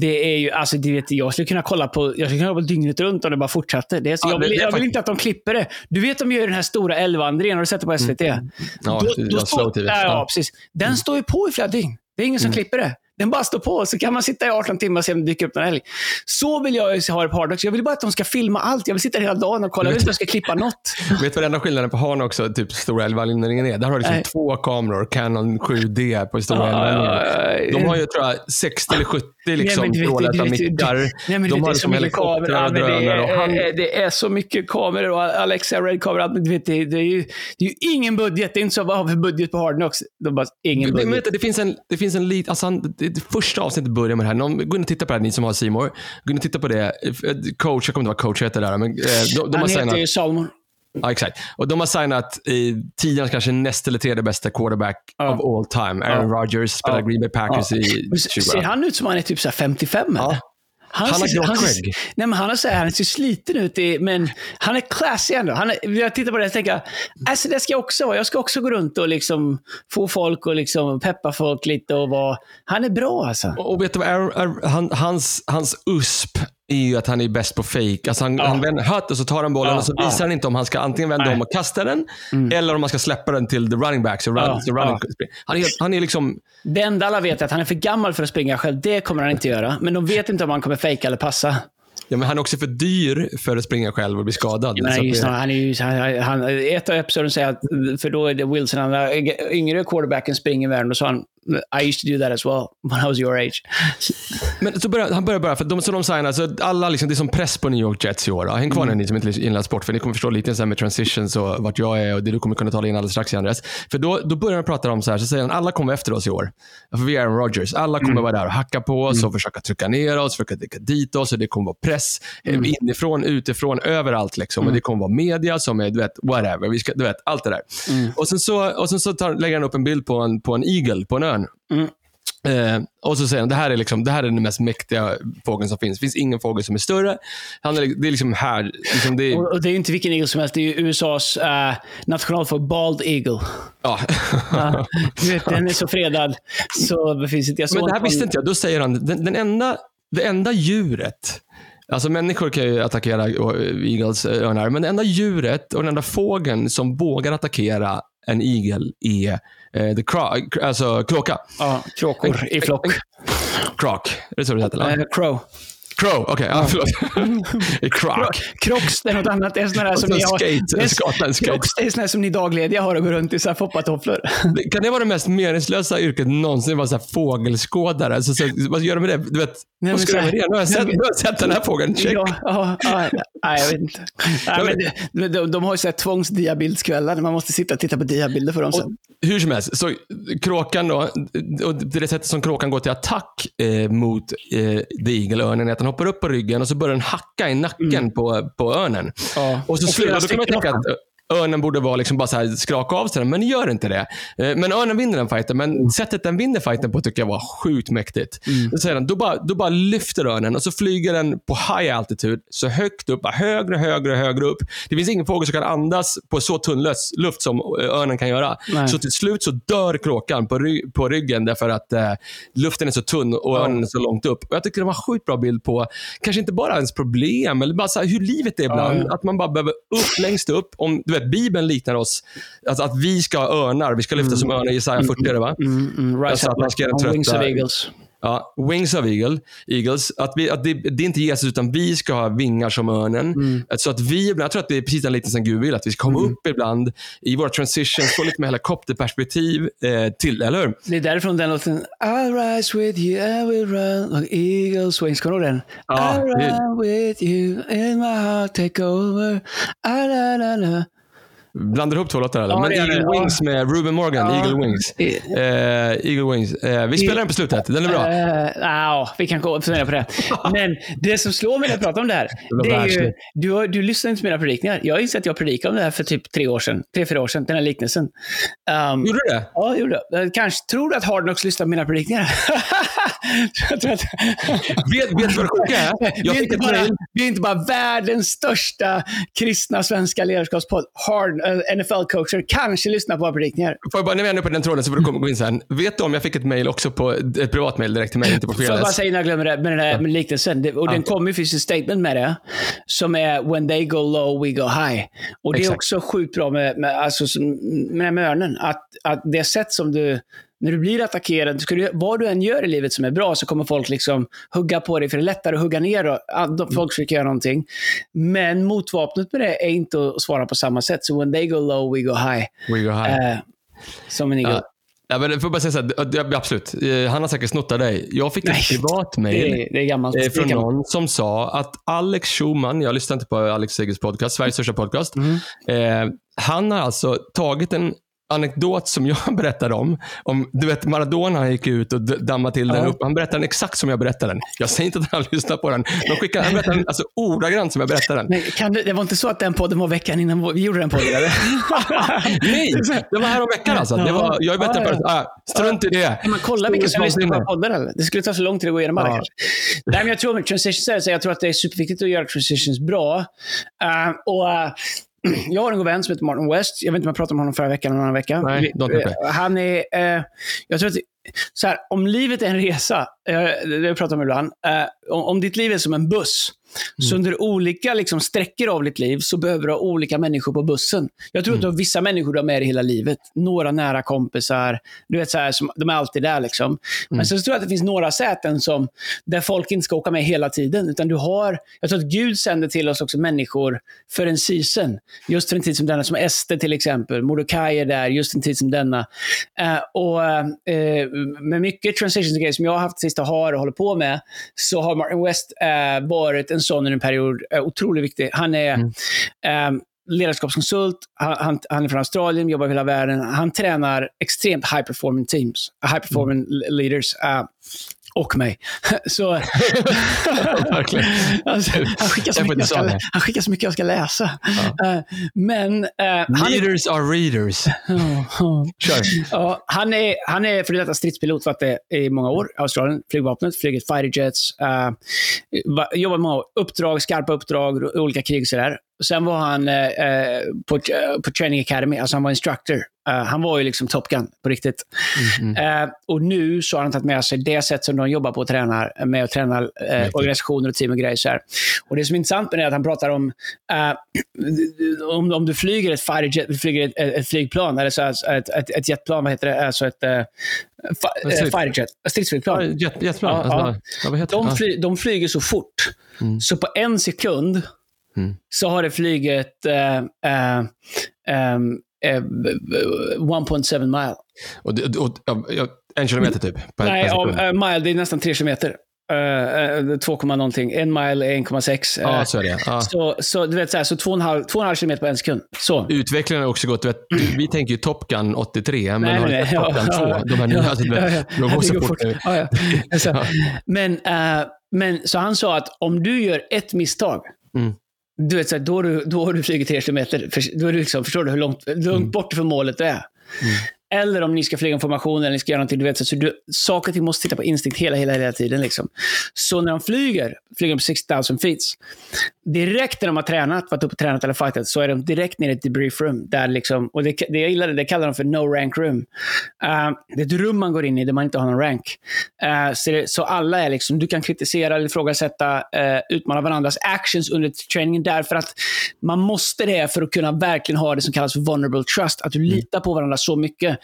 Det är ju, alltså, det vet, jag skulle kunna kolla på, jag skulle kunna kolla på dygnet runt om det bara fortsatte. Det är så, Ja, jag, det- vill, det jag vill inte att de klipper det. Du vet de gör den här stora älvvandringen, har du sett det på SVT? Mm. Ja, Då- då står- slow TV. Ja. Mm. precis. Den står ju på i flera dygn. Det är ingen som klipper det. Den bara står på, så kan man sitta i 18 timmar och se om det dyker upp någon älg. Så vill jag ha det på Hard Knocks. Jag vill bara att de ska filma allt. Jag vill sitta hela dagen och kolla. Jag vill inte att de ska klippa något. Vet du vad den enda skillnaden på Harn också, typ Stora Älvvallringen är? Där har du liksom Nej. två kameror, Canon 7D på Stora Älvvallringen. De har ju, tror jag, 60 eller 70 liksom men du- mickar. Nej, men De det, har liksom helikoptrar och men det, drönare. och han- är, det är så mycket kameror och Alexa Red-kameror. men det, det, är ju, det är ju ingen budget. Det är inte så, vad har vi för budget på Hard Knocks? De bara, ingen Men, men budget. vet du, det finns en, det finns en lit, alltså han, det, första avsnittet börjar med det här. Någon, gå in och titta på det här, ni som har Simor. Gå in och titta på det. Eh, Coach, jag kommer inte vad coach heter där, men eh, de, de har Han heter ju Salomon. ja, exakt. Och de har signat i tidernas kanske näst eller tredje bästa quarterback Ja. of all time. Aaron Rodgers spelar Ja. Green Bay Packers Ja. i Men 20 Ser han ut som han är typ så här 55 eller? Han har ser- grått ser- skägg. Nej, men han, har så här, han ser sliten ut, i, men han är classy ändå. Han är, jag tittar på det och tänker, alltså det ska jag också vara. Jag ska också gå runt och liksom få folk och liksom peppa folk lite och vara... Han är bra alltså. Och och vet du vad, Aaron, Aaron, han, hans, hans USP är ju att han är bäst på fake. Alltså han, han vänder hött och så tar han bollen Ja, och så ja. visar han inte om han ska antingen vända Nej. Mm. om och kasta den, eller om man ska släppa den till the running back. Så run, Ja, så running, ja. han, är, han är liksom... Det enda alla vet är att han är för gammal för att springa själv. Det kommer han inte göra. Men de vet inte om han kommer fejka eller passa. Ja, men han är också för dyr för att springa själv och bli skadad. Men Så han är ju att det- han är ju, han, han, ett av episoden säger att, för då är det Wilson, han är yngre quarterbacken springer i världen och sa han, I used to do that as well when I was your age. Men så börjar, han börjar bara, för de, så de signar, så alla liksom, det är som press på New York Jets i år. Häng kvar Mm. ni som inte inläst sport, för ni kommer förstå lite så här med transitions och vart jag är och det du kommer kunna tala in alldeles strax, Andreas. För då, då börjar han prata om så här, så säger han, alla kommer efter oss i år. För vi är Aaron Rodgers. Alla Mm. kommer vara där och hacka på oss och försöka trycka ner oss, försöka dricka dit oss och det kommer vara press eh, Mm. inifrån, utifrån, överallt. Liksom. Och det kommer vara media som är, du vet, whatever. Vi ska, du vet, allt det där. Mm. Och sen så, och sen så tar, lägger han upp en bild på en, på en eagle på en ön. Mm. Eh, och så säger han, det här är, liksom, det här är den mest mäktiga fågeln som finns. Det finns ingen fågel som är större. Han är, det är liksom här. Liksom det är, Och, och det är inte vilken eagle som helst. Det är USAs uh, nationalfågel, Bald Eagle. ja. Ja, du vet, den är så fredad. Så finns inte... Jag Men det här visste inte jag. Då säger han, den, den enda, det enda djuret Alltså människor kan ju attackera eh, eagles, eh, örnar, men det enda djuret och den enda fågeln som vågar attackera en igel är eh, the cro- alltså kråka. Ja, kråkor i flock. Croc. Är det så det heter? eller? Eh, crow. Crow, okej. ja, förlåt. Croc. Crocs, det är något annat. Det är sådana där Och som ni har. skate, det är, skata en skate. Crocs, det är såna här som ni daglediga har och går runt i så här foppatofflor. Kan det vara det mest meningslösa yrket någonsin? Vara så här fågelskådare? Så, så, vad gör du med det? Du vet, Nej, vad ska så med det? Nu har jag sett, nu har jag sett den här fågeln. Check. Ja, ja, ja, nej, jag vet inte. Nej, men de, de har ju så här tvångsdiabildskvällar man måste sitta och titta på diabilder för dem sen. Och, hur som helst, så kråkan då, och det sättet som kråkan går till attack eh, mot eh, the eagle-örnen är att den hoppar upp på ryggen och så börjar den hacka i nacken på, på örnen. Ja. Och så Och slutar, då kan man tänka att örnen borde vara liksom bara så här skraka av sig den, men gör inte det. Eh, Men örnen vinner den fighten, men sättet den vinner fighten på tycker jag var sjukt mäktigt. Då, säger den, då, bara, då bara lyfter örnen och så flyger den på high altitude, så högt upp, högre, högre, högre upp. Det finns ingen fågel som kan andas på så tunn luft som örnen kan göra. Nej. Så till slut så dör kråkan på, ry- på ryggen därför att eh, luften är så tunn och örnen är så långt upp. Och jag tycker det var en sjukt bra bild på, kanske inte bara ens problem, eller bara så hur livet är ibland. Ja, ja. Att man bara behöver upp, längst upp. Om, du vet, Bibeln liknar oss. Alltså att vi ska ha örnar. Vi ska lyfta som örnar i Jesaja 40, är det va? Mm, mm, rise Alltså up att man ska on wings trötta- of eagles. Ja, wings of eagle, eagles. Att, vi, att det, det är inte Jesus, utan vi ska ha vingar som örnen. Mm. Så att vi, ibland- jag tror att det är precis den liknelsen Gud vill, att vi ska komma upp ibland i våra transitions, få lite mer helikopterperspektiv eh, till, eller hur? Det är därifrån den låten I'll rise with you, I will run like eagles wings. Kommer du ihåg den? Ja, I'll run with you in my heart take over. Ah, la, la, la. Blandar ihop två låtar eller? Ja, Men Eagle det. Wings med Ruben Morgan, Ja. Eagle Wings. Eh, Eagle Wings. Eh, vi spelar den på slutet, den är bra. Eh, ja, vi kan fundera på det. Men det som slår mig när jag pratar om det här, det är ju, du, du lyssnar inte på mina predikningar. Jag har insett att jag predikade om det här för typ tre år sedan, tre, fyra år sedan, den här liknelsen. Um, Gjorde du det? Ja, jag gjorde jag. Kanske tror du att Hard Knocks lyssnar på mina predikningar? jag tror att... Vet, vet du vad det sjuka är? vi, inte bara, vi är inte bara världens största kristna svenska ledarskapspodd. Hard, eh, NFL-coacher kanske lyssnar på våra predikningar. Får jag bara, när vi är på den tråden så får du komma- gå in sen. Vet du om jag fick ett mail också på ett privat mail direkt till mig, inte på Får jag bara säga innan jag glömmer det, med den här med liknelsen. Det, och den kommer ju finns ett statement med det. Som är “When they go low, we go high”. Och det är Exakt. också sjukt bra med, med, alltså, med med örnen. Att, att det sätt som du, när du blir attackerad, ska du, vad du än gör i livet som är bra så kommer folk liksom hugga på dig, för det är lättare att hugga ner och de- folk försöker göra någonting. Men motvapnet med det är inte att svara på samma sätt. Så “When they go low, we go high”. We go high. Eh, som en eagle. Ja. Ja, men får bara säga så här, absolut. Eh, Han har säkert snott av dig. Jag fick Nej, ett privat Det mail är, det är gammalt. eh, Det från någon som sa att Alex Schumann, jag lyssnar inte på Alex Segers podcast, Sveriges största podcast. Mm. Eh, han har alltså tagit en anekdot som jag berättade om. om du vet, Maradona gick ut och dammade till den Ja. upp. Han berättade den exakt som jag berättade den. Jag säger inte att han lyssnar på den. De skickade, han berättade den alltså, ordagrant som jag berättade den. Men kan det, det var inte så att den podden var veckan innan vi gjorde den podden? Nej, det var här om veckan alltså. Det var, jag är bättre Ja, på det. Ah, strunt i det. Kan man kolla vilka som lyssnar på poddar? Eller? Det skulle ta så lång tid att gå igenom alla Ja. kanske. Nej, men jag tror med transitions jag tror att det är superviktigt att göra transitions bra. Eh, och eh, jag har en god vän som heter Martin West. Jag vet inte om jag pratade om honom förra veckan eller någon vecka. Nej, eh, Han är... eh, jag tror att så här, om livet är en resa, eh, det pratat om ibland, eh, om, om ditt liv är som en buss, så under olika liksom, sträckor av ditt liv så behöver du ha olika människor på bussen. Jag tror att du har vissa människor du har med dig hela livet. Några nära kompisar, du vet så här, som, de är alltid där. Liksom. Men sen så tror jag att det finns några säten som, där folk inte ska åka med hela tiden. Utan du har, jag tror att Gud sänder till oss också människor för en season. Just för en tid som denna, som Ester till exempel. Mordecai är där, just en tid som denna. Eh, och eh, Med mycket transitions grejer som jag har haft sista har och håller på med, så har Martin West eh, varit en sån under en period. Eh, otroligt viktig. Han är eh, ledarskapskonsult, han, han, är från Australien, jobbar i hela världen. Han tränar extremt high performing teams, high performing leaders. eh, och mig. Så, Verkligen. alltså, han, skickar så mycket jag ska, han skickar så mycket jag ska läsa. Eh, men eh, han är are readers. Ja, han är, han är för detta stridspilot, varit det i många år. Australien, flygvapnet, flugit fighter jets. Uh, jobbat med många uppdrag, skarpa uppdrag, olika krig och sådär. Sen var han eh, eh, på, eh, på Training Academy, alltså han var instructor. Eh, han var ju liksom Top Gun på riktigt. Eh, och nu så har han tagit med sig det sätt som de jobbar på och tränar, med att träna eh, organisationer och team och grejer. Så här. Och det som är intressant med det är att han pratar om, om, om du flyger ett fighter flyger ett, ett, flygplan, eller så, ett, ett, ett jetplan, vad heter det? Alltså ett uh, Vad säger du? fighter jet, ett stridsflygplan. Jet, jetplan. Ja, alltså, ja. vad heter De, fly, de flyger så fort, Mm. så på en sekund så har det flugit eh, eh, eh, 1.7 mile. Och, och, och, en kilometer typ. Nej, sekund. eh, mile, det är nästan 3 kilometer. Uh, 2, någonting. En mile är 1,6. Ja, eh, så är det. Ja. så, så du vet, så, här, så 2,5 kilometer på en sekund. Så. Utvecklingen har också gått, vet, vi tänker ju Top Gun 83, men Nej, har nej, Top Gun 2? Ja, De här nya, ja, vet, ja, ja. de går så fort. nu. Ja, ja. Alltså, Ja. men, eh, men så han sa att om du gör ett misstag, Mm. Du vet, så här, då, har du, då har du flugit tre kilometer. För, då är du liksom, förstår du hur långt, långt Mm. bort från målet du är? Eller om ni ska flyga en formation eller ni ska göra någonting. Du vet, så du, saker och ting måste titta på instinkt hela, hela, hela tiden. Liksom. Så när de flyger, flyger de på 6000 feet, direkt när de har tränat, varit uppe och tränat eller fightat, så är de direkt nere i ett debrief room. Där liksom, och det, det jag gillar det, kallar de för no rank room. Eh, det är ett rum man går in i där man inte har någon rank. Eh, så, det, så alla är liksom, du kan kritisera eller ifrågasätta, uh, utmana varandras actions under träningen därför att man måste det för att kunna verkligen ha det som kallas för vulnerable trust. Att du litar på varandra så mycket.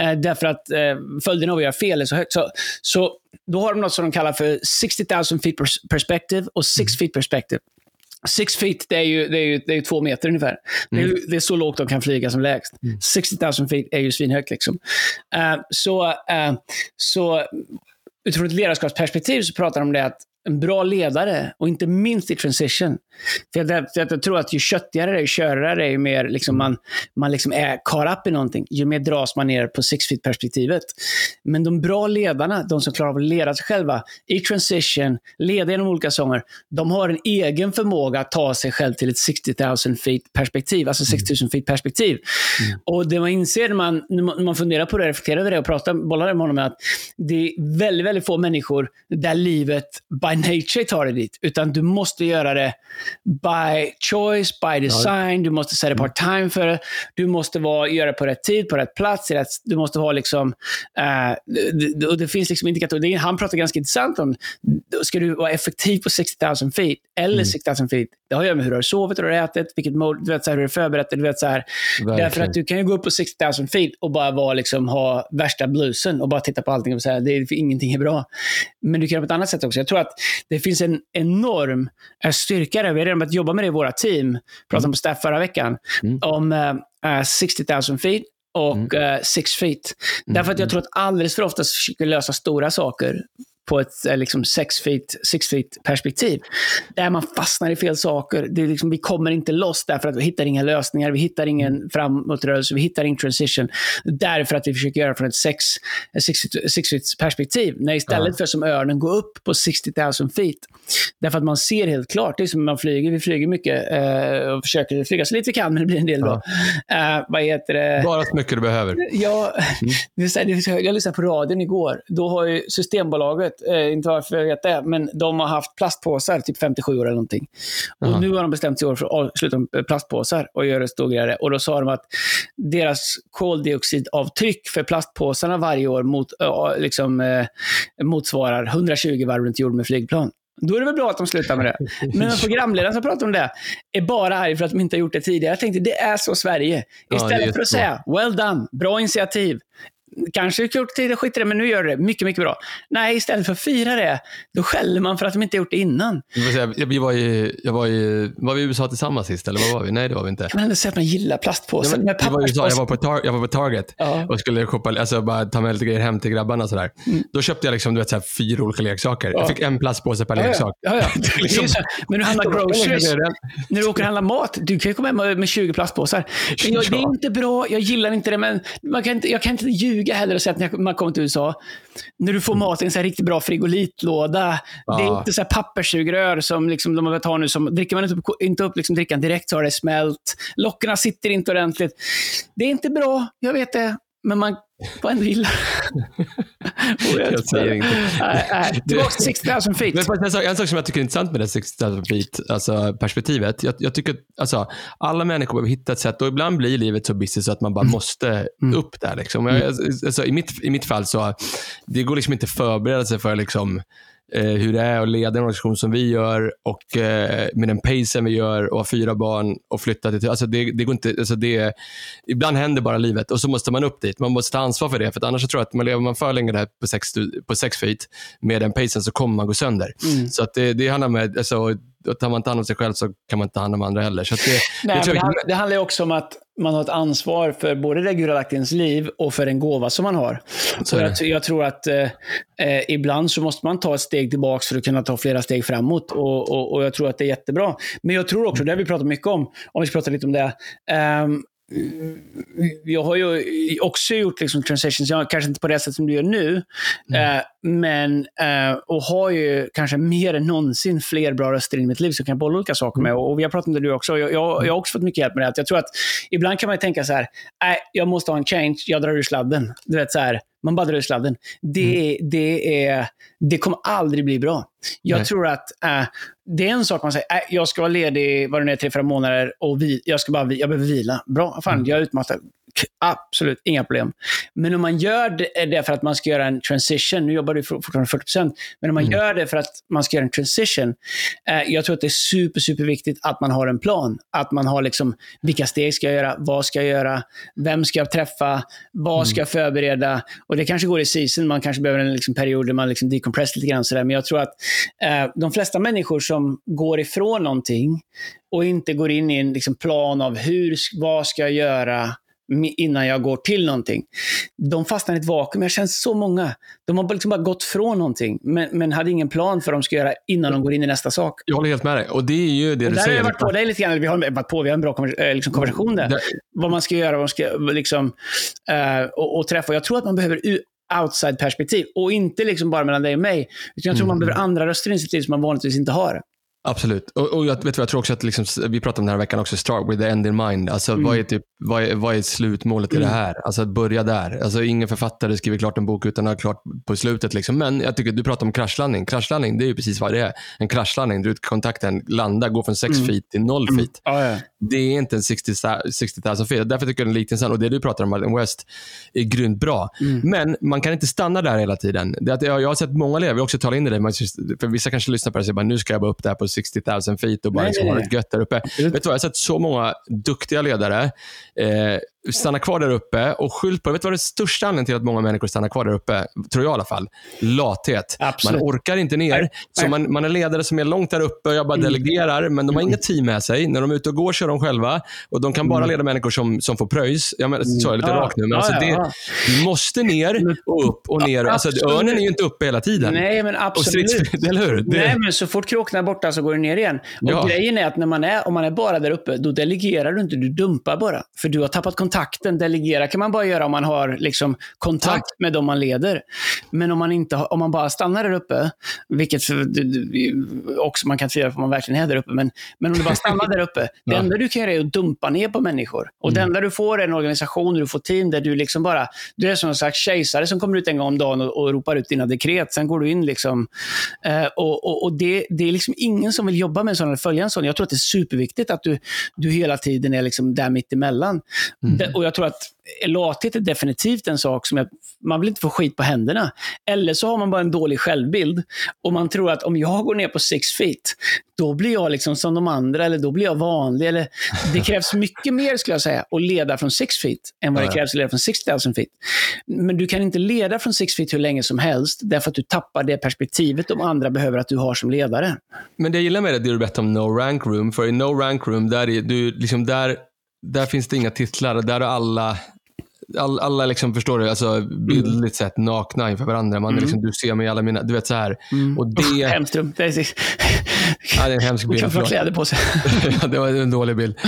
Eh, därför att uh, följden av att göra fel är så högt. Så, så då har de något som de kallar för 60 000 feet pers- perspective och 6 feet perspective. Six feet, det är ju, det är ju, det är ju två meter ungefär. Det, är, ju- det är så lågt de kan flyga som lägst. 60 000 feet är ju svinhögt. Liksom. Eh, så, eh, så utifrån ett ledarskapsperspektiv så pratar de om det att en bra ledare och inte minst i transition. För jag, för jag tror att ju köttigare det är, ju körare det är, ju mer liksom man, man liksom är caught up i någonting, ju mer dras man ner på six feet perspektivet. Men de bra ledarna, de som klarar av att leda sig själva i transition, leda genom olika sånger, de har en egen förmåga att ta sig själv till ett 60 000 feet perspektiv, alltså 6 000 feet perspektiv. Mm. Och det man inser när man, när man funderar på det, reflekterar över det och pratar, bollar med honom är att det är väldigt, väldigt få människor där livet by nature tar dig dit. Utan du måste göra det by choice, by design. Du måste sätta apart mm. time för det. Du måste vara, göra på rätt tid, på rätt plats. Rätt, du måste ha liksom... Uh, det, och det finns liksom indikatorer. Han pratar ganska intressant om, ska du vara effektiv på 60 000 feet eller mm. 60 000 feet? Det har att göra med hur du har sovit, hur du har ätit, vilket mode, du vet, så här, hur du är förberett. Du vet, så här. Därför att du kan ju gå upp på 60 000 feet och bara vara, liksom, ha värsta bluesen och bara titta på allting och säga att ingenting är bra. Men du kan göra på ett annat sätt också. Jag tror att det finns en enorm eh, styrka där. Vi har redan börjat jobba med det i våra team. Pratade mm. på staff förra veckan. Mm. Om uh, 60 000 feet och mm. uh, six feet. Därför att jag mm. tror att alldeles för ofta försöker lösa stora saker på ett eh, liksom, six, feet, six feet perspektiv. Där man fastnar i fel saker. Det är liksom, vi kommer inte loss därför att vi hittar inga lösningar, vi hittar ingen mm. framåtrörelse, vi hittar ingen transition. Därför att vi försöker göra från ett six, six, six feet perspektiv. När istället ja. för som örnen gå upp på 60 000 feet. Därför att man ser helt klart, det är som man flyger, vi flyger mycket eh, och försöker flyga så lite vi kan, men det blir en del då. Ja. Eh, vad heter det? Bara så mycket du behöver. Ja, mm. jag lyssnade på radion igår. Då har ju Systembolaget vet eh, inte varför jag vet det, men de har haft plastpåsar typ 57 år eller någonting. Och Aha. nu har de bestämt sig för att sluta med plastpåsar och göra stor grej. Och då sa de att deras koldioxidavtryck för plastpåsarna varje år mot, liksom, eh, motsvarar 120 varv runt jorden med flygplan. Då är det väl bra att de slutar med det. Men programledaren som pratar om det är bara arg för att de inte har gjort det tidigare. Jag tänkte, det är så Sverige. Istället ja, för att säga, well done, bra initiativ kanske gjort tidigare, skit i det, men nu gör det mycket, mycket bra. Nej, istället för att fira det, då skäller man för att de inte gjort det innan. Jag var, i, jag var, i, var vi i USA tillsammans sist, eller var var vi? Nej, det var vi inte. Kan man ändå säga att man gillar plastpåsar? Ja, jag, var jag, var på tar, jag var på Target ja. och skulle shoppa, alltså bara ta med lite grejer hem till grabbarna. Sådär. Mm. Då köpte jag liksom, du vet, så fyra olika leksaker. Ja. Jag fick en plastpåse per ja, leksak. Ja, ja. liksom, men du handlar groceries, när du åker och handlar mat, du kan ju komma hem med 20 plastpåsar. Men jag, det är inte bra, jag gillar inte det, men man kan jag kan inte ljuga heller och säga att man kommer till USA. När du får mat i en så riktigt bra frigolitlåda. Ja. Det är inte så här papperssugrör som liksom de har ta nu. Som, dricker man inte upp, inte upp liksom drickan direkt så har det smält. Lockerna sitter inte ordentligt. Det är inte bra, jag vet det. Men man får ändå gilla jag säger. Tillbaka till 60 000 feet. Men en, sak, en sak som jag tycker är intressant med det 60 000 feet, alltså perspektivet. Jag, jag tycker att alltså, alla människor behöver hitta ett sätt och ibland blir livet så busy så att man bara mm. måste mm. upp där. Liksom. Jag, alltså, i, mitt, I mitt fall så det går liksom inte att förbereda sig för liksom, eh, hur det är att leda en organisation som vi gör och eh, med den pacen vi gör och ha fyra barn och flytta till... Alltså det, det går inte, alltså det, ibland händer bara livet och så måste man upp dit. Man måste ta ansvar för det. För annars tror jag att man lever man för länge där på sex, på sex feet med den pacen så kommer man gå sönder. Mm. Så att det, det handlar med... Alltså, tar man inte hand om sig själv så kan man inte ta hand om andra heller. Så det, Nej, det, det, det handlar också om att man har ett ansvar för både det ens liv och för den gåva som man har. Så jag, jag tror att eh, eh, ibland så måste man ta ett steg tillbaka för att kunna ta flera steg framåt. Och, och, och jag tror att det är jättebra. Men jag tror också, det har vi pratat mycket om, om vi ska prata lite om det, um, jag har ju också gjort liksom transitions, jag, kanske inte på det sätt som du gör nu, mm. eh, men eh, och har ju kanske mer än någonsin fler bra röster i mitt liv som kan bolla olika saker med. Mm. Och, och vi har pratat om det du också. Jag, jag, jag, har också fått mycket hjälp med det. Jag tror att ibland kan man tänka så här, nej, jag måste ha en change, jag drar ur sladden. Du vet så här, man bara drar ur sladden. Det, mm. det, är, det kommer aldrig bli bra. Jag Nej. tror att äh, det är en sak man säger, äh, jag ska vara ledig vad det är, tre, fyra månader och vi, jag, ska bara, jag behöver vila. Bra, fan, mm. jag är utmattad. Absolut, inga problem. Men om man gör det för att man ska göra en transition, nu jobbar du fortfarande 40%, men om man mm. gör det för att man ska göra en transition, eh, jag tror att det är super, super viktigt att man har en plan. Att man har liksom, vilka steg ska jag göra, vad ska jag göra, vem ska jag träffa, vad mm. ska jag förbereda? Och det kanske går i season, man kanske behöver en liksom, period där man liksom decompressar lite grann. Sådär. Men jag tror att eh, de flesta människor som går ifrån någonting och inte går in i en liksom, plan av hur, vad ska jag göra, innan jag går till någonting. De fastnar i ett vakuum. Jag känner så många. De har liksom bara gått från någonting, men, men hade ingen plan för vad de ska göra innan de går in i nästa sak. Jag håller helt med dig. Och det är ju det Och du där har säger. jag varit på dig lite grann. Vi har varit på, vi har en bra eh, liksom konversation där. Det- Vad man ska göra, vad man ska liksom, eh, och, och träffa. Jag tror att man behöver outside-perspektiv och inte liksom bara mellan dig och mig. Utan jag tror man behöver andra röster i sitt liv som man vanligtvis inte har. Absolut. Och, och jag, vet vad, jag tror också att liksom, vi pratade om den här veckan också, start with the end in mind. Alltså, Mm. vad, är typ, vad, är, vad är slutmålet i det här? Alltså att börja där. Alltså, ingen författare skriver klart en bok utan att ha klart på slutet. Liksom. Men jag tycker du pratar om kraschlandning. Kraschlandning, det är ju precis vad det är. En kraschlandning, du kontakten landar, går från 6 Mm. feet till 0 feet. Ja, ja. Det är inte en 60 60 000 feet. Därför tycker jag den liknelsen, och det du pratar om, Martin West, är grymt bra. Mm. Men man kan inte stanna där hela tiden. Det att jag, jag har sett många elever, jag vill också tala in det, för vissa kanske lyssnar på det och säger bara, nu ska jag bara upp där på 60 000 feet och bara Nej, liksom ha det gött där uppe. Vet du vad, jag har sett så många duktiga ledare eh, stanna kvar där uppe och skylt på, vet du vad den största anledningen till att många människor stannar kvar där uppe, tror jag i alla fall? Lathet. Absolut. Man orkar inte ner. Nej, Så man, man är ledare som är långt där uppe och jag bara Mm. delegerar, men de har inget team med sig. När de är ute och går kör de själva och de kan bara leda människor som, som får pröjs. Jag menar, så är jag lite Mm. Ja. rakt nu, men Ja, alltså ja, det, ja. du måste ner och upp och ner. Alltså, örnen är ju inte uppe hela tiden. Nej, men absolut. strids, eller hur? Det, Nej, men så fort kråkorna är borta så går det ner igen. Och grejen är att när man är, om man är bara där uppe, då delegerar du inte, du dumpar bara. För du har tappat kontakten. Delegera kan man bara göra om man har liksom kontakt med dem man leder. Men om man, inte om man bara stannar där uppe, vilket också man kan tvivla på om man verkligen är där uppe, men, men om du bara stannar där uppe, det Ja. Mm. enda du kan göra är att dumpa ner på människor. Och det enda du får är en organisation, du får team där du liksom bara, du är som en slags kejsare som kommer ut en gång om dagen och, och ropar ut dina dekret. Sen går du in liksom. Eh, och och, och det, det är liksom ingen som vill jobba med en sån eller följa en sån. Jag tror att det är superviktigt att du, du hela tiden är liksom där mitt emellan. Mm. Det, och jag tror att lathet är definitivt en sak som jag, man vill inte få skit på händerna. Eller så har man bara en dålig självbild och man tror att om jag går ner på six feet, då blir jag liksom som de andra eller då blir jag vanlig. Eller, det krävs mycket mer skulle jag säga att leda från six feet än vad det krävs att leda från 6000 feet. Men du kan inte leda från six feet hur länge som helst därför att du tappar det perspektivet de andra behöver att du har som ledare. Men det jag gillar med det, det du berättade om No Rank Room, för i No Rank Room, där, är, du, liksom, där, där finns det inga titlar. Där är alla, all, alla liksom, förstår du, alltså, bildligt sett nakna inför varandra. Man, är liksom, du ser mig i alla mina, du vet så här. Och det, Hemskt rum. Det är, ja, det är en hemsk bild. kan få kläder på sig. ja, det var en dålig bild.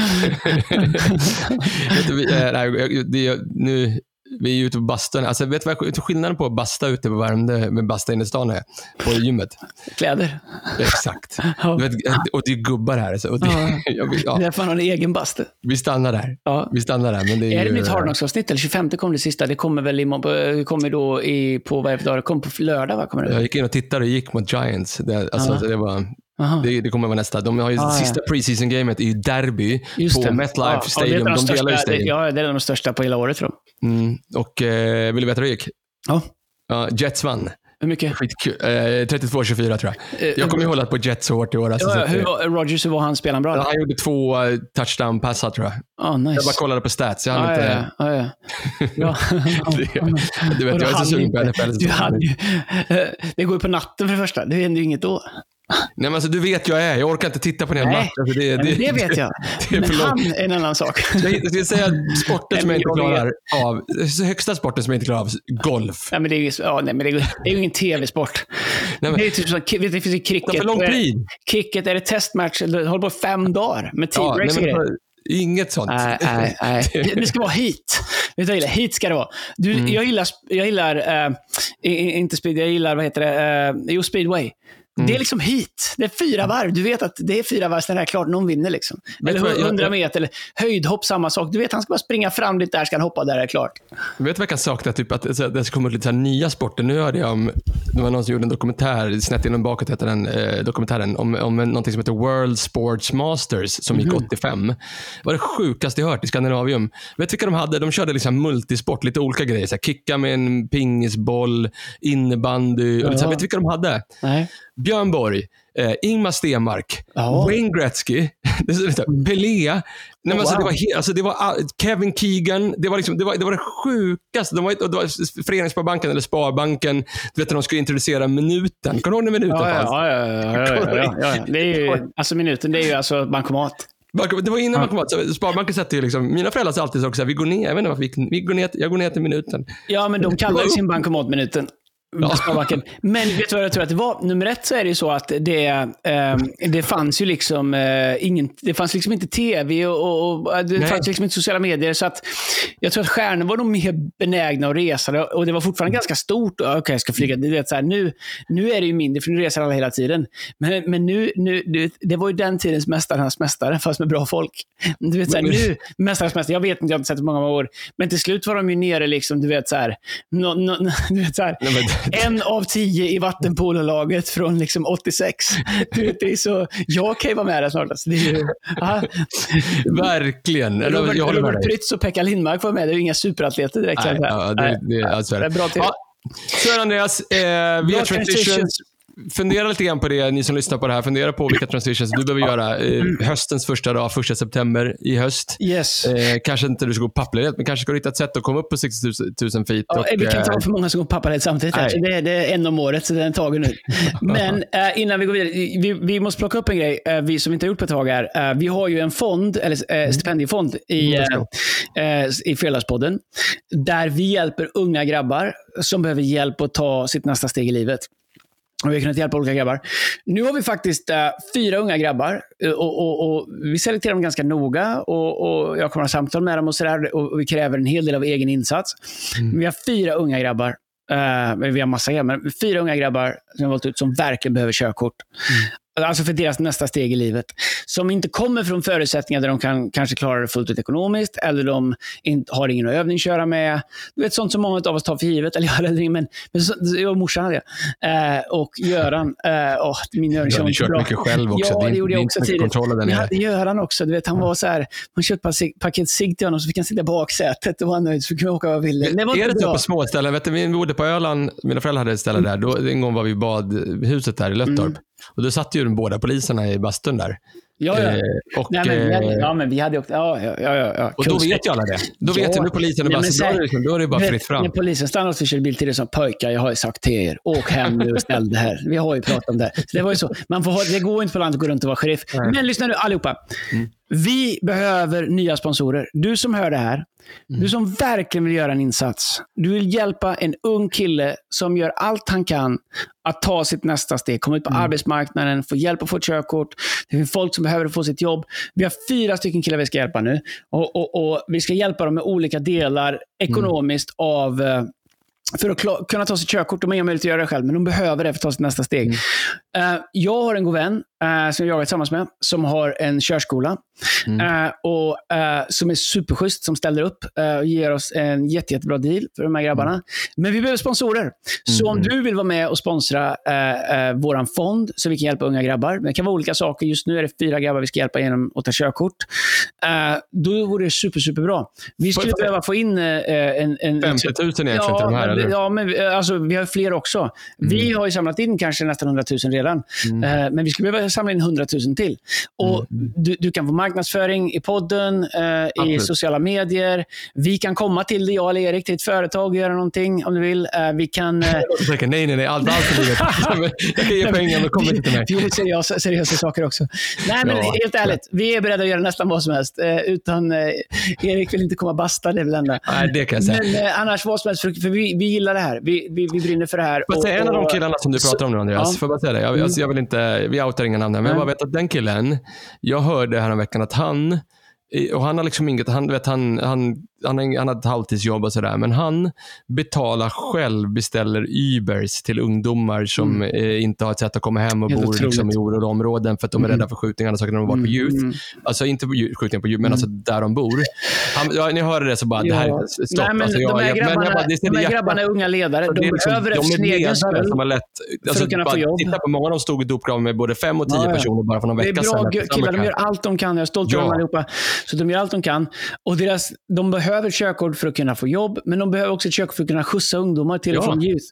du, eh, nej, det, nu, vi är ute på bastun. Alltså, vet du vad skillnaden på att basta ute på Värmdö med basta inne i stan är? På gymmet. Kläder. Exakt. Ja. Vet, och det är gubbar här. Så, och det, Ja. vill- Det är ja, därför han har en egen bastu. vi stannar där. Ja. Vi stannar där. Men det är, Är det ju, nytt Hardknocks-avsnitt? Eller 25 kommer det sista? Det kommer väl imorgon, kommer då i, på vad är det för dag? Det kommer på lördag, va? Kommer det? Jag gick in och tittade och gick mot Giants. Det, alltså, Ja. det, var. Det, det kommer vara nästa. De har ju Ah, ja. sista preseason-gamet är ju derby Just på det. MetLife Ja, ja, Stadium. de de delar ju största, det, ja, det är de största på hela året, tror jag. Mm. Och eh, vill du veta hur det gick? Ja. Ja, Jets vann. Hur mycket? Skitkul. Eh, 32-24 tror jag. Eh, Jag kommer ju hålla på Jets så hårt i år. Alltså, Ja, ja, att, hur eh, var, Rogers, hur var han? Spelade han bra? ja, eller? han gjorde två eh, touchdown-passar tror jag. Ah, nice. Jag bara kollade på stats. Jag hann Ja, inte... ja, ja, ja. ja. Du vet, jag är så sugen på NFL. Du hade, eh, det går ju på natten för det första. Det händer ju inget då. Nej, men alltså, du vet jag är. Jag orkar inte titta på en hel Nej. match. Alltså, det, Men det vet jag. det är Men långt. han är en annan sak. Jag skulle säga sporten som jag inte klarar av. Högsta sporten som jag inte klarar av. Golf. Nej, men det är ju, ja, nej, men det är, det är ju ingen tv-sport. Nej, men, Det är typ som, det finns ju cricket. för lång Är det- tid. Cricket, är det testmatch? Det håller på fem dagar med Ja, teambreaks nej, inget sånt. Nej, nej, nej. Det ska vara hit. Vet du gillar? Hit ska det vara. Du, Mm. Jag gillar, jag gillar i- inte speed, jag gillar, vad heter det, eh, jo, speedway. Mm. Det är liksom hit. Det är fyra varv. Du vet att det är fyra varv, sen är det klart, någon vinner. Liksom. Vet Eller du vad, jag- 100 meter, eller höjdhopp, samma sak. Du vet, han ska bara springa fram lite där, ska han hoppa där, är det klart. Vet du vad jag kan sakna? Typ att det ska komma lite så nya sporter. Nu hörde jag om, det var någon som gjorde en dokumentär, snett inom bakåt heter den eh, dokumentären, om, om någonting som heter World Sports Masters som gick 85. Det var det sjukaste jag hört i Skandinavium. Vet du vilka de hade? De körde liksom multisport, lite olika grejer. Så här, kicka med en pingisboll, innebandy. Och lite så här, Ja. vet du vilka de hade? Nej. Björn Borg, eh, Ingmar Stenmark, Ja. Wayne Gretzky, Pelé. Nej, men Oh, alltså, det wow. var he- alltså, det var all- Kevin Keegan. Det var, liksom, det var, det var det sjukaste. De var, det var Föreningssparbanken eller Sparbanken. Du vet när de skulle introducera minuten. Kommer du ihåg när minuten Ja, fanns? ja, ja, ja. Det är ju, alltså minuten, det är ju alltså bankomat. Det var innan man kom åt. Sparbanken sätter ju liksom, mina föräldrar sa alltid så också, vi går ner, jag vet inte varför, vi, vi går ner, jag går ner till minuten. Ja, men de kallar ju sin bankomatminuten. Ja. Men vet du vad jag tror att det var? Nummer ett så är det ju så att det, eh, det fanns ju liksom eh, ingen, det fanns liksom inte tv och, och, det Nej. fanns liksom inte sociala medier. Så att jag tror att stjärnor var nog mer benägna att resa och det var fortfarande ganska stort. Okej, okay, jag ska flyga. Det, vet, så här, nu, nu är det ju mindre för nu reser alla hela tiden. Men, men nu, nu, det, det var ju den tidens Mästarnas mästare, fast med bra folk. Du vet, så här, nu, Mästarnas mästare, jag vet inte, jag har inte sett det många år. Men till slut var de ju nere, liksom, du vet, så här, no, no, du vet, så här, en av tio i vattenpololaget från liksom 86. Du vet, det är så, jag kan ju vara med där snart. Alltså. Det är ju, Verkligen. Robert, jag Robert Prytz och Pekka Lindmark var med. Det är ju inga superatleter direkt. Nej, ja, det, det, alltså, det är bra till. Ja. Så Andreas, eh, vi har transitions fundera lite grann på det, ni som lyssnar på det här. Fundera på vilka transitions du behöver göra. Eh, höstens första dag, första september i höst. Yes. Eh, kanske inte du ska gå pappledighet, men kanske ska du hitta ett sätt att komma upp på 60 000 feet. Ja, och, vi kan inte ha för många som går pappaledighet samtidigt. Det är, det är en om året, så den är tagen nu. Men eh, innan vi går vidare, vi, vi, måste plocka upp en grej, eh, vi som inte har gjort på ett tag här. Eh, vi har ju en fond, eller eh, stipendiefond i, mm, i Fredagspodden, där vi hjälper unga grabbar som behöver hjälp att ta sitt nästa steg i livet. Och vi har kunnat hjälpa olika grabbar. Nu har vi faktiskt äh, fyra unga grabbar eh, och, och, och, vi selekterar dem ganska noga. Och, och jag kommer att ha samtal med dem och, så där, och vi kräver en hel del av egen insats. Mm. Vi har fyra unga grabbar. Uh, vi har massa grabbar, men fyra unga grabbar som har valt ut som verkligen behöver körkort. Mm. Alltså för deras nästa steg i livet. Som inte kommer från förutsättningar där de kan kanske klara det fullt ut ekonomiskt, eller de har ingen övning att köra med. Du vet, sånt som många av oss tar för givet. Eller jag hade men, men så, jag och morsan hade jag. Eh, och Göran, eh, oh, min Du hade kört bra. mycket själv också. Ja, det gjorde jag också tidigt. Jag hade Göran också. Du vet, han var så här, man köpte ett paket cigg till honom, så fick han sitta i baksätet och var nöjd, så fick man åka vad ville. Det var är det så på små ställen? Vet du, vi bodde på Öland, mina föräldrar hade ett ställe där. Då, en gång var vi i badhuset där i Löttorp. Mm. Och då satt ju de båda poliserna i bastun där. Ja, ja. Eh, och, Nej, men, eh, ja, men vi hade också... Ja, ja, ja, ja. Och då vet ju alla det. Då vet ju nu polisen i bastun. Då, är det, liksom, då är det bara fritt fram. När polisen stannade oss och körde bil till det som pojkar, jag har ju sagt till er, åk hem nu och ställ det här. Vi har ju pratat om det. Så det var ju så. Man får ha, det går inte på landet att gå runt och vara sheriff. Nej. Men lyssna nu allihopa. Mm. Vi behöver nya sponsorer. Du som hör det här, mm. du som verkligen vill göra en insats. Du vill hjälpa en ung kille som gör allt han kan att ta sitt nästa steg. Komma ut på mm. arbetsmarknaden, få hjälp att få ett körkort. Det finns folk som behöver få sitt jobb. Vi har fyra stycken killar vi ska hjälpa nu. Och, och, och Vi ska hjälpa dem med olika delar ekonomiskt mm. av eh, för att kunna ta sitt körkort. De har ingen möjlighet att göra det själv, men de behöver det för att ta sitt nästa steg. Mm. Uh, jag har en god vän uh, som jag jagar tillsammans med, som har en körskola. Mm. Uh, och, som är superschysst, som ställer upp och ger oss en jätte, jättebra deal för de här grabbarna. Mm. Men vi behöver sponsorer. Mm. Så om du vill vara med och sponsra uh, vår fond, så vi kan hjälpa unga grabbar. Det kan vara olika saker. Just nu är det fyra grabbar vi ska hjälpa genom att ta körkort. då vore det super, superbra. Vi skulle för, behöva få in en... en 50 000 egentligen ja, till de här? Eller? Ja, men alltså, vi har fler också. Mm. Vi har ju samlat in kanske nästan 100 000 redan. Mm. men vi skulle behöva samla in 100 000 till. Och mm. du, du kan få marknadsföring i podden, eh, i sociala medier. Vi kan komma till dig, jag eller Erik, till ett företag och göra någonting om du vill. Eh, vi kan... Eh... nej, nej, nej. Allt, allt för Jag kan ge pengar, men kom inte till mig. Vi gör seriösa, seriösa saker också. Nej, men ja. helt ärligt. Vi är beredda att göra nästan vad som helst. Eh, utan eh, Erik vill inte komma basta, det är väl enda. Nej, det kan jag säga. Men eh, annars vad som helst, för, för vi, vi gillar det här. Vi, vi, vi brinner för det här. Får jag säga en av de killarna som du pratar om nu, Andreas? Ja. Får jag bara säga det? Jag, jag, jag vill inte, vi outar inga namn här, men jag bara vet att den killen, jag hörde häromveckan att han och han har liksom inget, han, vet, han, han han, han har ett halvtidsjobb och sådär, men han betalar själv, beställer Ubers till ungdomar som mm. eh, inte har ett sätt att komma hem och bor liksom, i oroliga områden för att de är mm. rädda för skjutningar och saker när de varit på Youth. Mm. Alltså inte på skjutningar på Youth, men alltså mm. där de bor. Han, ja, ni hörde det så bara, ja. det här är stopp. Nej, men alltså, jag, de här grabbarna, jag, bara, det, de här grabbarna är unga ledare. De liksom, behöver efter sin egen skull som har lätt, alltså, jobb. Titta på många av dem stod i dopgraven med både fem och tio ja, personer bara för någon vecka sedan. Det är bra killar, de gör allt de kan. Jag är stolt över dem allihopa. Så de gör allt de kan. Och deras, de behöver körkort för att kunna få jobb, men de behöver också ett kök för att kunna skjutsa ungdomar till och från Youth.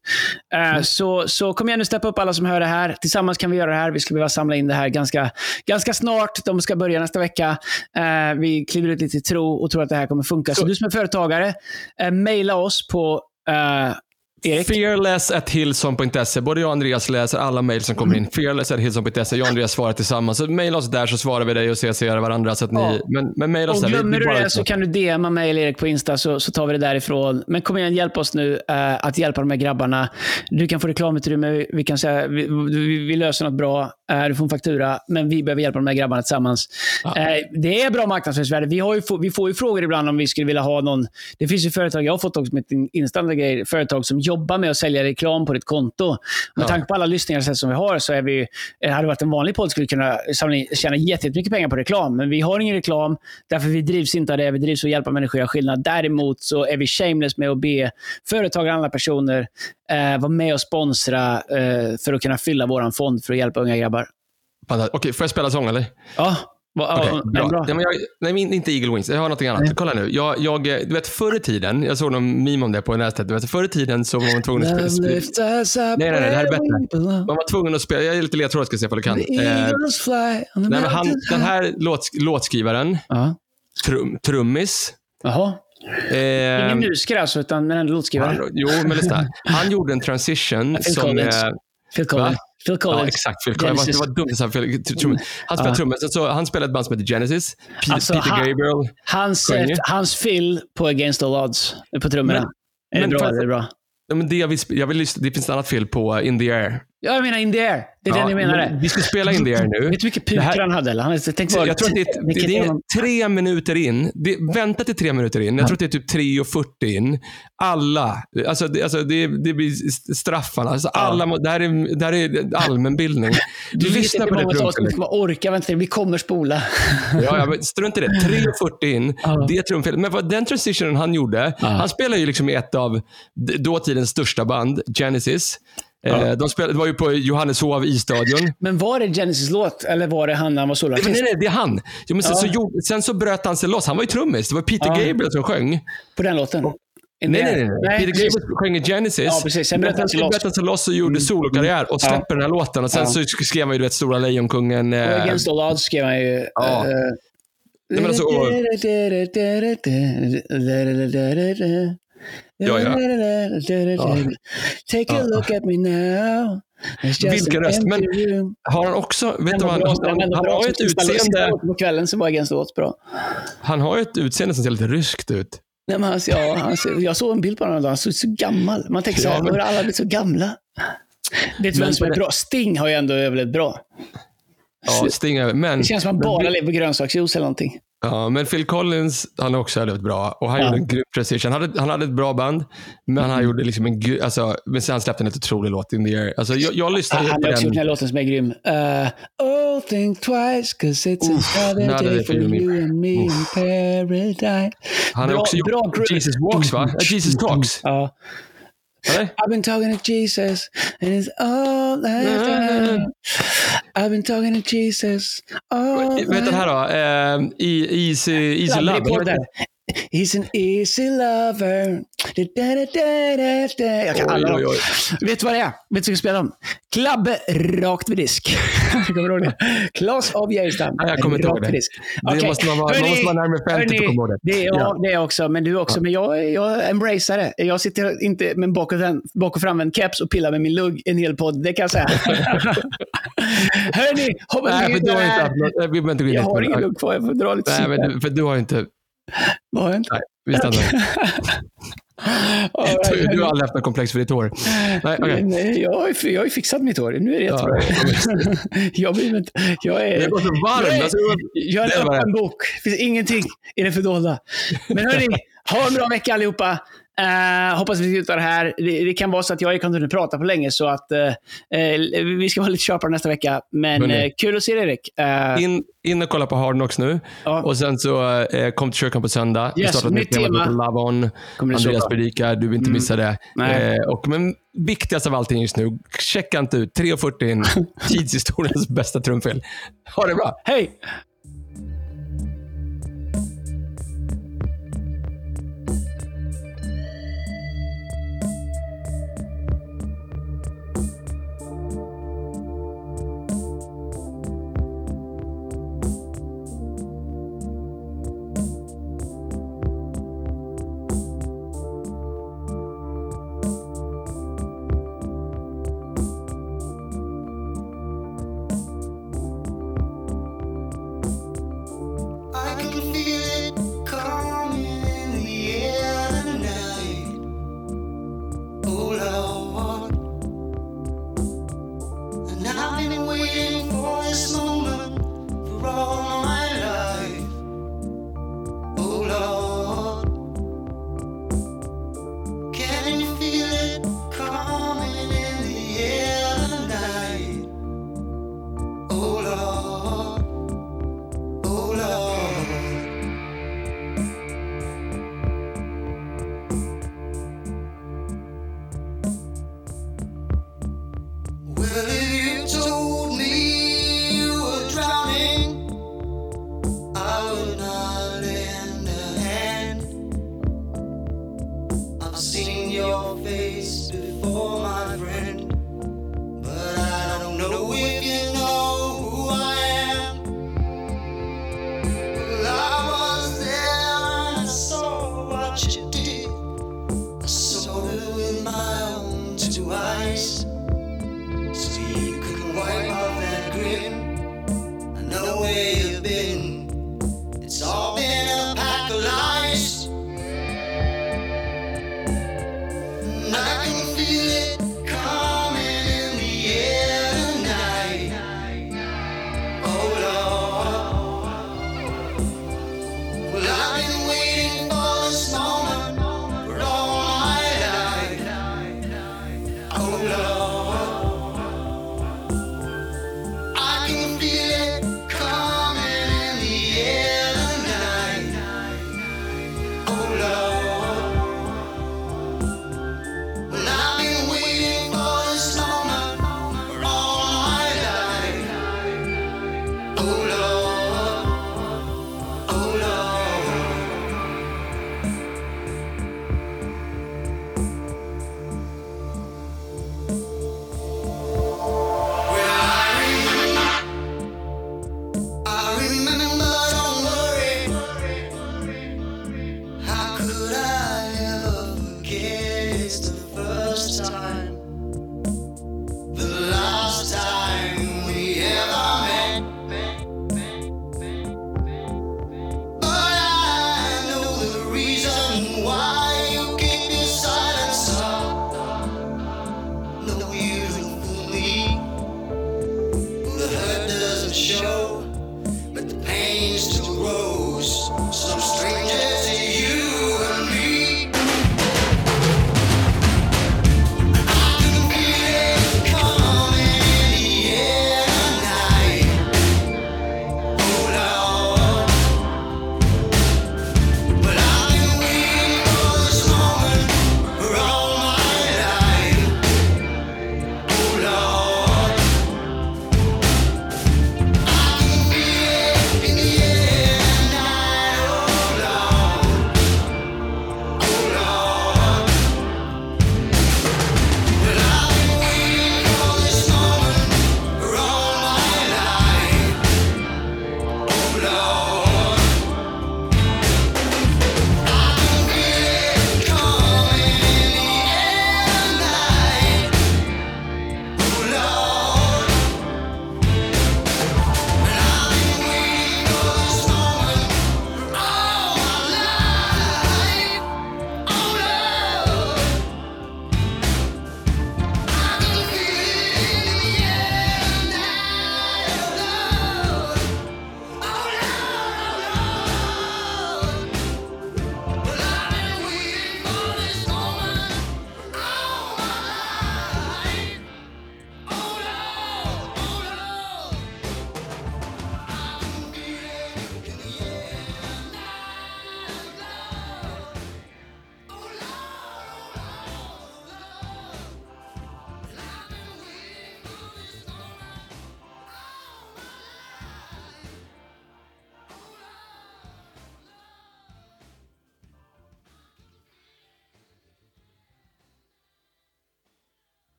Uh, så, så kom igen nu, steppa upp alla som hör det här. Tillsammans kan vi göra det här. Vi ska behöva samla in det här ganska, ganska snart. De ska börja nästa vecka. Uh, vi kliver ut lite i tro och tror att det här kommer funka. Så, så du som är företagare, uh, mejla oss på Erik? Fearless at hillson.se. Både jag och Andreas läser alla mejl som kommer in. Fearless at hillson.se. Jag och Andreas svarar tillsammans. Så mejla oss där så svarar vi dig och CCar varandra. Så att ni, Ja. Men, men mejla oss Och där. Glömmer vi du det så kan du DMa mig eller Erik på Insta så, så tar vi det därifrån. Men kom igen, hjälp oss nu eh, att hjälpa de här grabbarna. Du kan få reklamutrymme, vi, kan säga, vi, vi, vi löser något bra, eh, du får en faktura, men vi behöver hjälpa de här grabbarna tillsammans. Ja. Eh, det är bra marknadsföringsvärde. Vi, har ju, få- vi får ju frågor ibland om vi skulle vilja ha någon... Det finns ju företag, jag har fått också inställda grejer, företag som jobbar med att sälja reklam på ditt konto. Med Ja. tanke på alla lyssningar som vi har så är vi, eh, hade det varit en vanlig podd skulle vi kunna samla in, tjäna jättemycket pengar på reklam. Men vi har ingen reklam, därför vi drivs inte av det. Vi drivs av att hjälpa människor att göra skillnad. Däremot så är vi shameless med att be företag och andra personer eh, vara med och sponsra eh, för att kunna fylla vår fond för att hjälpa unga grabbar. Okej, får jag spela sång eller? Ja, va, ja, bra. men jag, nej, inte Eagle Wings. Jag har något annat. Nej. Kolla nu. Jag, jag, du vet, förr i tiden, jag såg någon meme om det på nätet. Du vet, förr i tiden så var man tvungen att spela, spela, Nej, nej, nej, det här är bättre. man var tvungen att spela, jag är lite ledtråd ska jag se ifall du kan. Eh, nej, men han, den här låt, låtskrivaren, Ja. trum, trummis, Jaha. eh, Ingen musiker alltså, utan ändå låtskrivare. han, jo, men lyssna. Han gjorde en transition Phil som... Collins. Eh, Phil Collins. Phil Collins. Ja, exakt. Phil Collins. Det Genesis. var dumt säga Phil- trum- Han spelade Ja. trummor. Så- Så han spelade ett band som heter Genesis. Peter, Alltså, Peter han- Gabriel. Hans, eh, hans fill på Against All Odds på trummorna. Men- är det bra? Är det bra? Ja, men det, jag vill, sp- jag vill lyssna, det finns ett annat fel på In the Air. Ja, jag menar In the Air. Det är Ja, den jag menade. men Vi ska spela In the Air nu. Vet du Det pukor här- han hade? Eller? Han tänkt Så jag tror att det är, det, vilket det är tre minuter in. Det, vänta till tre minuter in. Jag tror att det är typ 3.40 in. Alla, alltså det, alltså det, det blir st- straffarna. Alltså alla, må- det, här är, det här är allmänbildning. Du vet Lyssna inte på det trumfelet. kommer orka vänta till vi kommer spola. Ja, ja, men strunt i det. 3.40 in, Ja. det är trumfelet. Men vad, den transitionen han gjorde, han spelar ju liksom i ett av dåtidens största band, Genesis. Eh, de spelade, det var ju på Johanneshov isstadion. Men var det Genesis låt eller var det han när han var soloartist? nej, nej, det är han. Jo, men sen, Ja. så gjorde, sen så bröt han sig loss. Han var ju trummis. Det var Peter Ja. Gabriel som sjöng. På den låten? Nej, nej, nej. nej. Peter. Gabriel sjöng i Genesis. Ja, precis. Sen bröt han sig loss. bröt loss och gjorde solokarriär och släpper den här låten. Och sen Ja. så skrev han ju du vet, Stora Lejonkungen. Eh, Against All Odds skrev han ju. Ja. eh, Nej, men alltså, och- Ja, ja. Take a look at me now. Vilken röst, men- har han också, vet Den du bra, han, han, han bra har ett utseende, På kvällen så var All Odds bra. han har ju ett utseende som ser lite ryskt ut. Nej, men han, ja, han, jag såg en bild på honom. Han såg så gammal. Man tänker så här, Ja, men- har alla blivit så gamla? Du Men vem som är det- bra? Sting har ju ändå överlevt bra. Ja, Sting är- men, Det känns som att han men- bara lever på grönsaksjuice eller någonting. Ja, men Phil Collins, han har också väldigt bra. Och han Ja. gjorde en grym transition. Han hade, han hade ett bra band, men han gjorde liksom en alltså, men sen släppte han ett otrolig låt, In the Air. Alltså, jag, jag lyssnade Han på har också gjort den den. här låten som är grym. Uh, oh, think twice, cause it's another another day for you and me in paradise. Han har bra- också gjort bra Jesus Walks, va? Ja, Jesus Talks. Ja. Eller? I've been talking to Jesus and it's all that Mm. I've been talking to Jesus all den här då? E- Easy, easy Love. Det där. He's an easy lover. Da, da, da, da, da, da. Jag kan alla Oj, oj, oj. Vet du vad det är? Vet du vad jag ska spela dem? Klabbe rakt vid disk. kommer du ihåg det? Klas av Geijerstam. Nej, jag kommer inte ihåg det. vid disk. Det måste man vara- man Hörni, måste vara närmare 50 för att komma ihåg det. det. Ja, Ja. det är också. Men du också. Men jag, jag embracear det. Jag sitter inte med bak och, bak och framvänd keps och pillar med min lugg en hel podd. Det kan jag säga. Hörni, hoppas ni vi inte gå in Jag har det. ingen lugg kvar. Jag får dra lite Nej, men för du har inte... Har jag inte? Nej, vi stannar. All Du, right. du har aldrig haft något komplex för ditt hår. Nej, okej. Nej, jag, har jag har ju fixat mitt hår. Nu är det jättebra. jag blir inte... Jag är... Det går så Jag varmt. är, Alltså, jag är det en var öppen det. bok. Det finns ingenting i det fördolda. Men hörni, ha en bra vecka allihopa. Uh, hoppas vi slutar här. Det, det kan vara så att jag inte kunde prata på länge, så att eh, vi ska vara lite sharpare nästa vecka. Men eh, kul att se dig, Erik. In, in och kolla på Hard Knocks nu. Ja. Och sen så kom till kyrkan på söndag. Vi Yes, startar ett nytt tema. heter Love On. Andreas. Mm. predikar. Du vill inte missa det. Eh, och, men viktigast av allting just nu, checka inte ut 3.40 in, tidshistoriens bästa trumfel. Ha det bra. Hej!